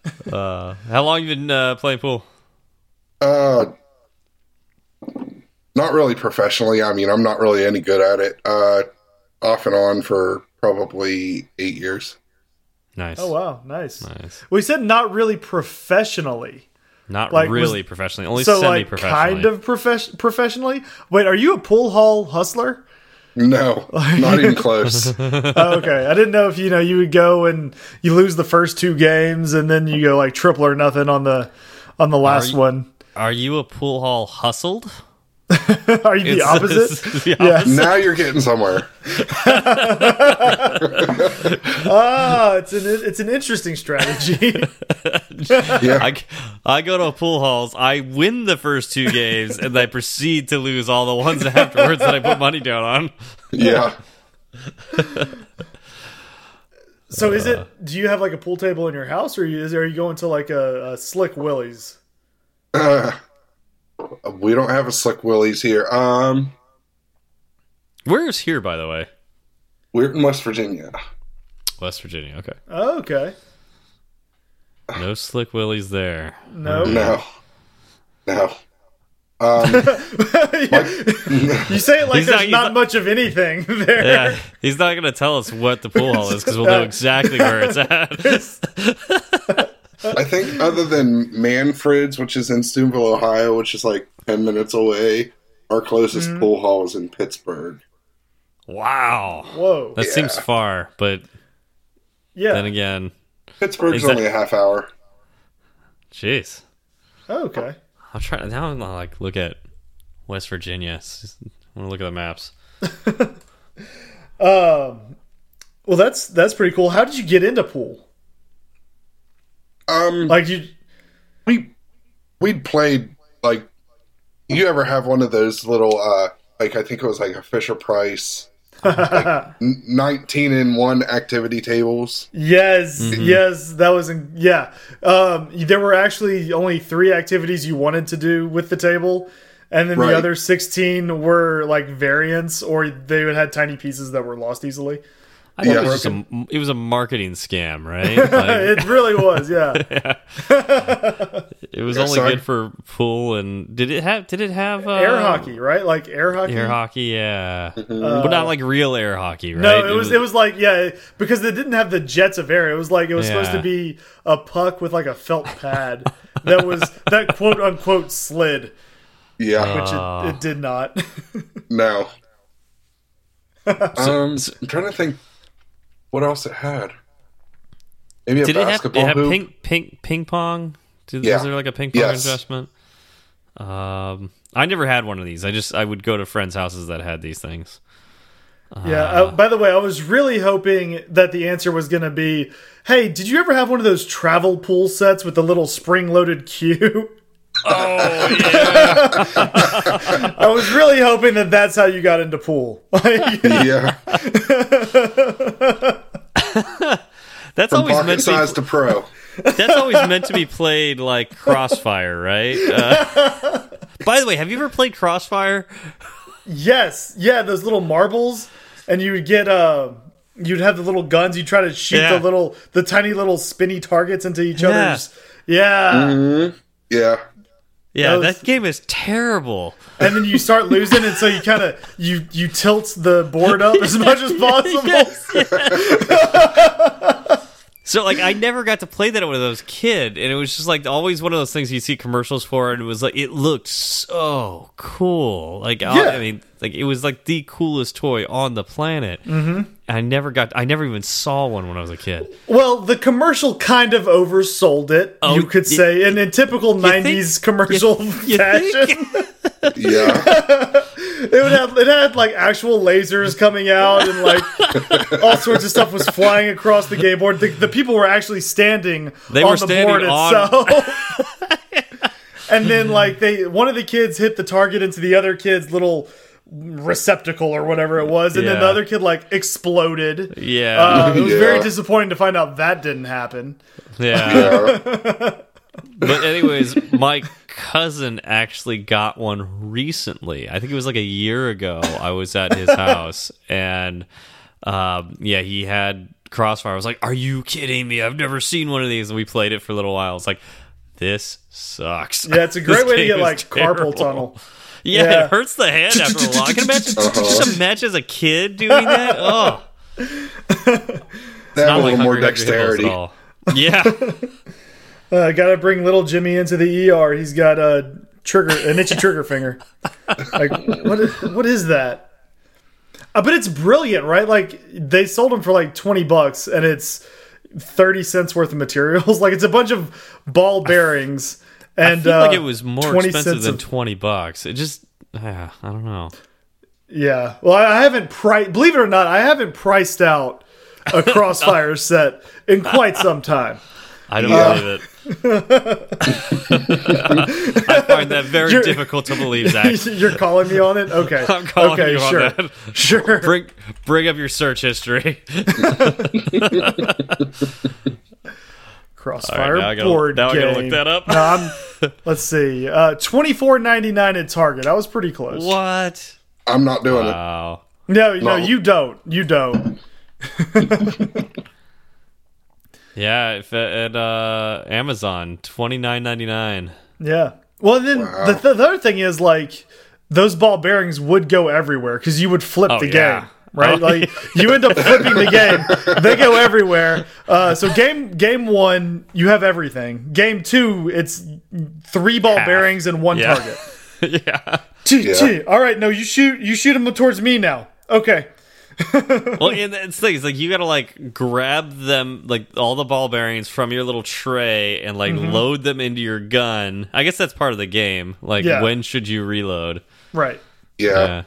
How long you been uh, playing pool? Uh, not really professionally. I mean, I'm not really any good at it. Uh, off and on for probably eight years. Nice. Oh wow, nice. Nice. We said not really professionally. Not Like, really was- professionally, only so semi like professionally. kind of profes- professionally. Wait, are you a pool hall hustler? No, not even close. Oh, okay, I didn't know if you know you would go and you lose the first two games and then you go like triple or nothing on the on the last you- one. Are you a pool hall hustled? Are you the It's- opposite? it's the Yeah. now you're getting somewhere. Ah, it's an it's an interesting strategy. Yeah. I, I go to pool halls, I win the first two games, and I proceed to lose all the ones afterwards that I put money down on. yeah. so is it? Do you have like a pool table in your house, or is are you going to like a, a Slick Willie's? Uh, we don't have a Slick Willie's here. Um, Where is here, by the way? we're in West Virginia. West Virginia. Okay. Oh, okay. No slick willies there. No, No. No. Um, you say it like He's there's not- not, not- much of anything there. Yeah, he's not going to tell us what the pool hall is because we'll know exactly where it's at. I think other than Manfred's, which is in Steubenville, Ohio, which is like 10 minutes away, our closest Mm-hmm. pool hall is in Pittsburgh. wow. Whoa. That seems far, but yeah. then again, Pittsburgh's Is that- only a half hour. jeez. Oh, okay. I'm trying now. I'm gonna like look at West Virginia. It's just- I want to look at the maps. um, Well, that's that's pretty cool. How did you get into pool? Um, Like you? we we'd played like you ever have one of those little uh like I think it was like a Fisher Price like, 19 in one activity tables. Yes, Mm-hmm. yes, that was in, yeah. Um, there were actually only three activities you wanted to do with the table, and then Right. the other sixteen were like variants, or they would had tiny pieces that were lost easily. I thought Yeah. it was just a it was a marketing scam, right? Like, it really was, yeah. it was Yeah, only so I- good for pool and did it have did it have uh, air hockey, right? Like air hockey. Air hockey, yeah, but not like real air hockey, right? No, it was it was like yeah, because they didn't have the jets of air. It was like it was supposed to be a puck with like a felt pad that was that quote unquote slid, Yeah, which Ah. it, it did not. no. um, I'm trying to think what else it had. Maybe a Did it have, basketball it have hoop. ping ping ping pong? Did, Yeah. Was there like a ping pong Yes. adjustment? Um, I never had one of these. I just I would go to friends' houses that had these things. Yeah. uh, by the way, I was really hoping that the answer was going to be, "Hey, did you ever have one of those travel pool sets with the little spring-loaded cue?" Oh yeah, I was really hoping that that's how you got into pool. Like, yeah, that's from always pocket meant to be, to pro. that's always meant to be played like Crossfire, right? Uh, by the way, have you ever played Crossfire? yes, yeah, those little marbles, and you would get uh, you'd have the little guns. You try to shoot Yeah. the little, the tiny little spinny targets into each Yeah. other's. Yeah, Yeah, Yeah, That was- that game is terrible. and then you start losing, and so you kind of you you tilt the board up as much as possible. So like I never got to play that when I was a kid, and it was just like always one of those things you see commercials for, and it was like it looked so cool. Like I- Yeah. I mean, like it was like the coolest toy on the planet. Mm-hmm. I never got, I never even saw one when I was a kid. Well, the commercial kind of oversold it, Oh, you could y- say, and in a typical think- '90s commercial you fashion, think? yeah. it would have it had like actual lasers coming out, and like all sorts of stuff was flying across the game board. The, the people were actually standing They on were the standing board on- itself. and then like they one of the kids hit the target into the other kid's little receptacle or whatever it was, and then the other kid like exploded. Yeah, Uh, it was very disappointing to find out that didn't happen. yeah. yeah. But anyways, my cousin actually got one recently. I think it was like a year ago. I was at his house, and um, yeah, he had Crossfire. I was like, "Are you kidding me? I've never seen one of these." And we played it for a little while. It's like, this sucks. Yeah, it's a great way to get like terrible. carpal tunnel. Yeah, Yeah. it hurts the hand after a while. I can imagine. Just imagine as a kid doing that. Oh, They have not a like little more Hungry Hungry Hippos dexterity. at all. Yeah, Uh, Got to bring little Jimmy into the ER. He's got a trigger, an itchy trigger finger. Like what? Is, what is that? Uh, but it's brilliant, right? Like they sold them for like twenty bucks, and it's thirty cents worth of materials. Like it's a bunch of ball bearings, and I feel uh, like it was more 20 expensive than of- twenty bucks. It just Yeah, I don't know. Yeah. Well, I haven't pri Believe it or not, I haven't priced out a Crossfire set in quite some time. I don't Yeah. believe it. I find that very You're- difficult to believe, Zach. You're calling me on it? Okay. I'm calling okay, you on sure. that. Sure. Bring bring up your search history. Crossfire All right, now I gotta- board now I game. gotta look that up. No, I'm, let's see. Uh, Twenty four ninety nine at Target. I was pretty close. what? I'm not doing it. No, no, No. you don't. You don't. Yeah, if, at uh, Amazon, twenty nine ninety nine. Yeah. Well, then Wow. the, the other thing is like those ball bearings would go everywhere because you would flip Oh, the yeah. game, right? Oh, like you end up flipping the game. They go everywhere. Uh, so game game one, you have everything. Game two, it's three ball Half. bearings and one Yeah. target. yeah. Gee, Yeah. gee. All right, no, you shoot you shoot them towards me now. Okay. Well, and it's things like you gotta like grab them like all the ball bearings from your little tray and like Mm-hmm. load them into your gun. I guess that's part of the game. Like Yeah. when should you reload? Right. Yeah.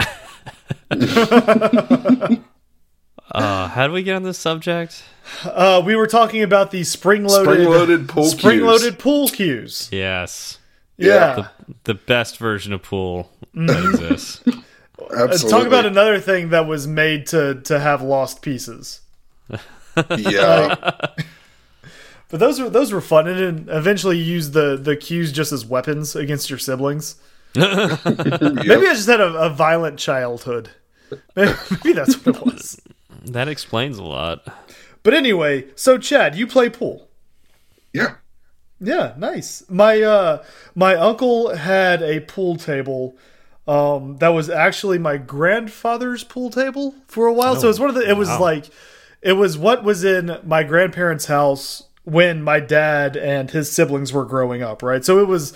Yeah. uh, how do we get on this subject? Uh, we were talking about the spring loaded Spring-loaded pool spring cues. loaded pool cues. Yes, Yeah. Yeah. the best version of pool that exists. Let's Absolutely. talk about another thing that was made to to have lost pieces. Yeah. But those were those were fun, and then eventually you used the the cues just as weapons against your siblings. Maybe I just had a, a violent childhood. Maybe, maybe that's what it was. that explains a lot. But anyway, so Chad, you play pool. yeah. Yeah, nice. My uh my uncle had a pool table um that was actually my grandfather's pool table for a while. so it's one of the it was wow. like it was what was in my grandparents' house when my dad and his siblings were growing up, right? So it was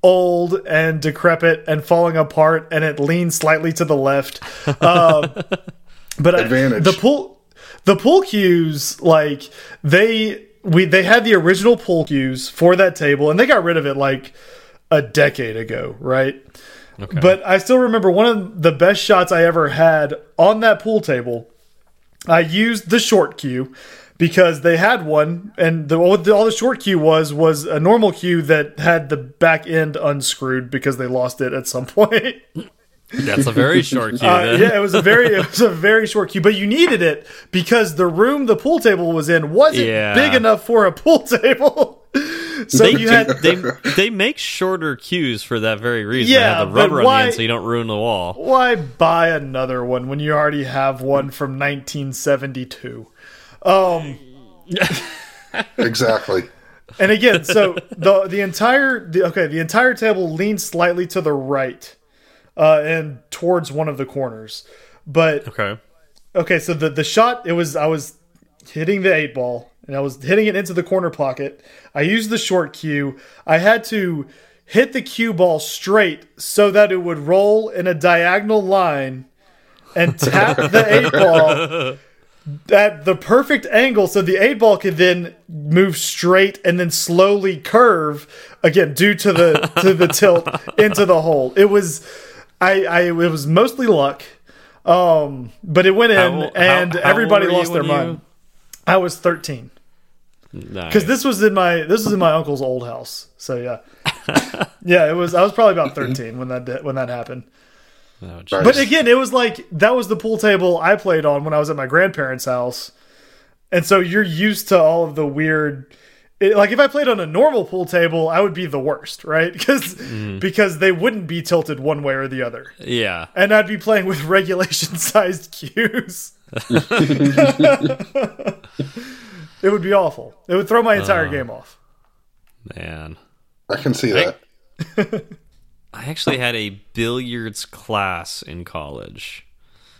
old and decrepit and falling apart and it leaned slightly to the left. Um but I- Advantage. the pool the pool cues like they we they had the original pool cues for that table and they got rid of it like a decade ago right Okay. but i still remember one of the best shots i ever had on that pool table i used the short cue because they had one and the, all the all the short cue was was a normal cue that had the back end unscrewed because they lost it at some point That's a very short cue. uh, then. yeah, it was a very it was a very short cue, but you needed it because the room the pool table was in wasn't Yeah. big enough for a pool table. so They, you had they they make shorter cues for that very reason. Yeah, they have the but rubber on the end so you don't ruin the wall. why buy another one when you already have one from 1972? Um, Exactly. and again, so the the entire the, okay, the entire table leans slightly to the right, uh, and towards one of the corners, but Okay. Okay, so the the shot it was I was hitting the eight ball and I was hitting it into the corner pocket. I used the short cue. I had to hit the cue ball straight so that it would roll in a diagonal line and tap the eight ball at the perfect angle so the eight ball could then move straight and then slowly curve again due to the to the tilt into the hole. It was I I it was mostly luck. Um, but it went in, How- how- and how everybody lost their you- mind. I was thirteen Nice. because this was in my this was in my uncle's old house. So yeah, yeah, it was. I was probably about thirteen when that when that happened. Oh, But again, it was like that was the pool table I played on when I was at my grandparents' house, and so you're used to all of the weird. It, like if I played on a normal pool table, I would be the worst, right? Because mm. because they wouldn't be tilted one way or the other yeah. and I'd be playing with regulation sized cues. it would be awful. It would throw my entire uh, game off. Man. I can see that. I actually had a billiards class in college.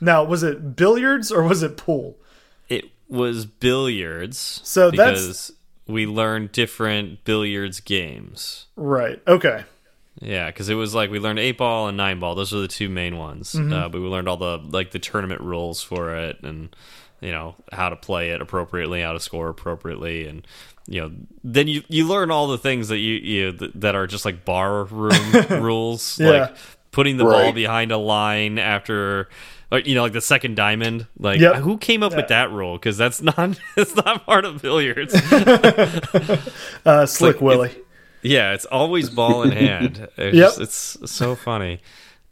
Now, was it billiards or was it pool? It was billiards. So that's- we learned different billiards games. Right. Okay. Yeah, because it was like we learned eight ball and nine ball. Those are the two main ones. Mm-hmm. Uh, but we learned all the like the tournament rules for it, and you know how to play it appropriately, how to score appropriately, and you know then you you learn all the things that you you that are just like bar room rules, Yeah. like putting the ball behind a line after. Or, you know, like the second diamond. Like, Yep. who came up with that rule? Because that's not it's not part of billiards. Uh, Slick like- Willie. Yeah, it's always ball in hand. It's, Yep. it's so funny.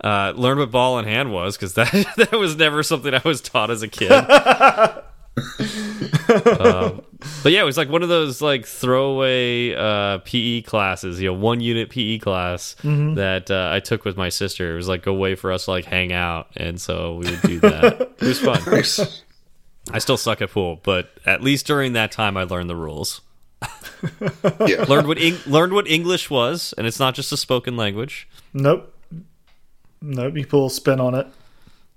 Uh, learn what ball in hand was because that that was never something I was taught as a kid. um, but yeah, it was like one of those like throwaway uh, PE classes, you know, one unit PE class Mm-hmm. that uh, I took with my sister. It was like a way for us to like hang out, and so we would do that. it was fun. I still suck at pool, but at least during that time, I learned the rules. Yeah. learned what Eng learned what English was, and it's not just a spoken language. Nope. Nope. You pull a spin on it.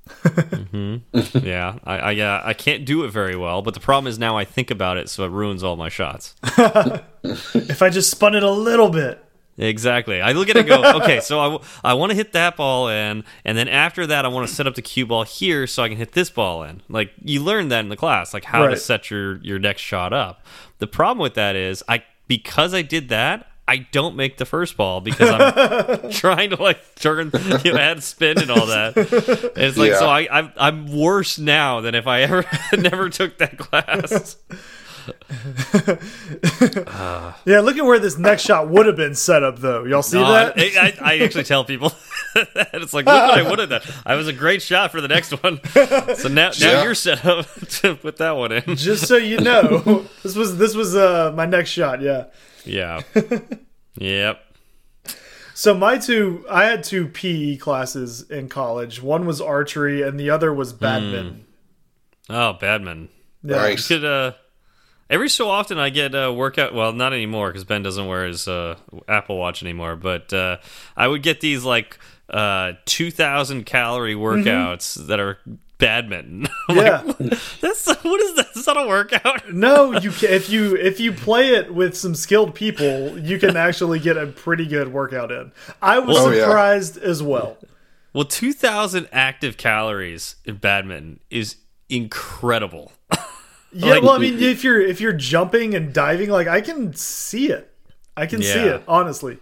Mm-hmm. Yeah, I, I yeah, I can't do it very well. But the problem is now I think about it, so it ruins all my shots. If I just spun it a little bit. Exactly. I look at it and go, okay, so I, I want to hit that ball in, and then after that, I want to set up the cue ball here so I can hit this ball in. Like you learn that in the class, like how to set your your next shot up. The problem with that is I because I did that. I don't make the first ball because I'm trying to like turn, you know, add spin and all that. And it's like so I I'm, I'm worse now than if I ever never took that class. Yeah, look at where this next shot would have been set up, though. Y'all see No, that? I, I, I actually tell people that. It's like, look what I would have done. I was a great shot for the next one. So now, now Yeah. you're set up to put that one in. Just so you know, this was this was uh, my next shot. Yeah. Yeah. Yep. So my two, I had two PE classes in college. One was archery, and the other was badminton. Oh, Badman. Yeah. Nice. Could uh, every so often I get a workout. Well, not anymore because Ben doesn't wear his uh, Apple Watch anymore. But uh, I would get these like uh, two thousand calorie workouts that are badminton. Yeah. like, that's what is that? Is that a workout? No, you can if you if you play it with some skilled people, you can actually get a pretty good workout in. I was Oh, yeah. surprised as well. Well, 2,000 active calories in badminton is incredible. Yeah, Like- well, I mean, if you're if you're jumping and diving, like I can see it. I can see it honestly.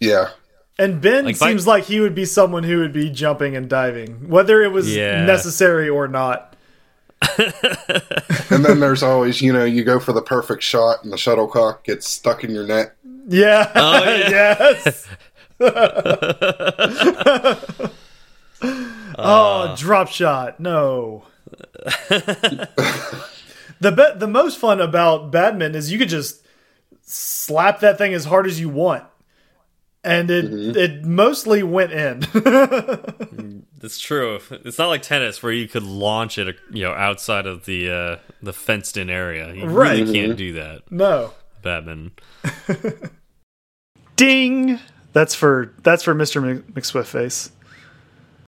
Yeah. And Ben Like, if I- seems like he would be someone who would be jumping and diving, whether it was Yeah. necessary or not. And then there's always, you know, you go for the perfect shot and the shuttlecock gets stuck in your net. Yeah. Oh, yeah. yes. oh, uh. drop shot. No. The be the most fun about badminton is you could just slap that thing as hard as you want. And it mm-hmm. it mostly went in. Mm, that's true. It's not like tennis where you could launch it, you know, outside of the uh, the fenced in area. You Right. really can't mm-hmm. do that. no. Badminton. Ding. That's for that's for Mr. Mc- McSwift face.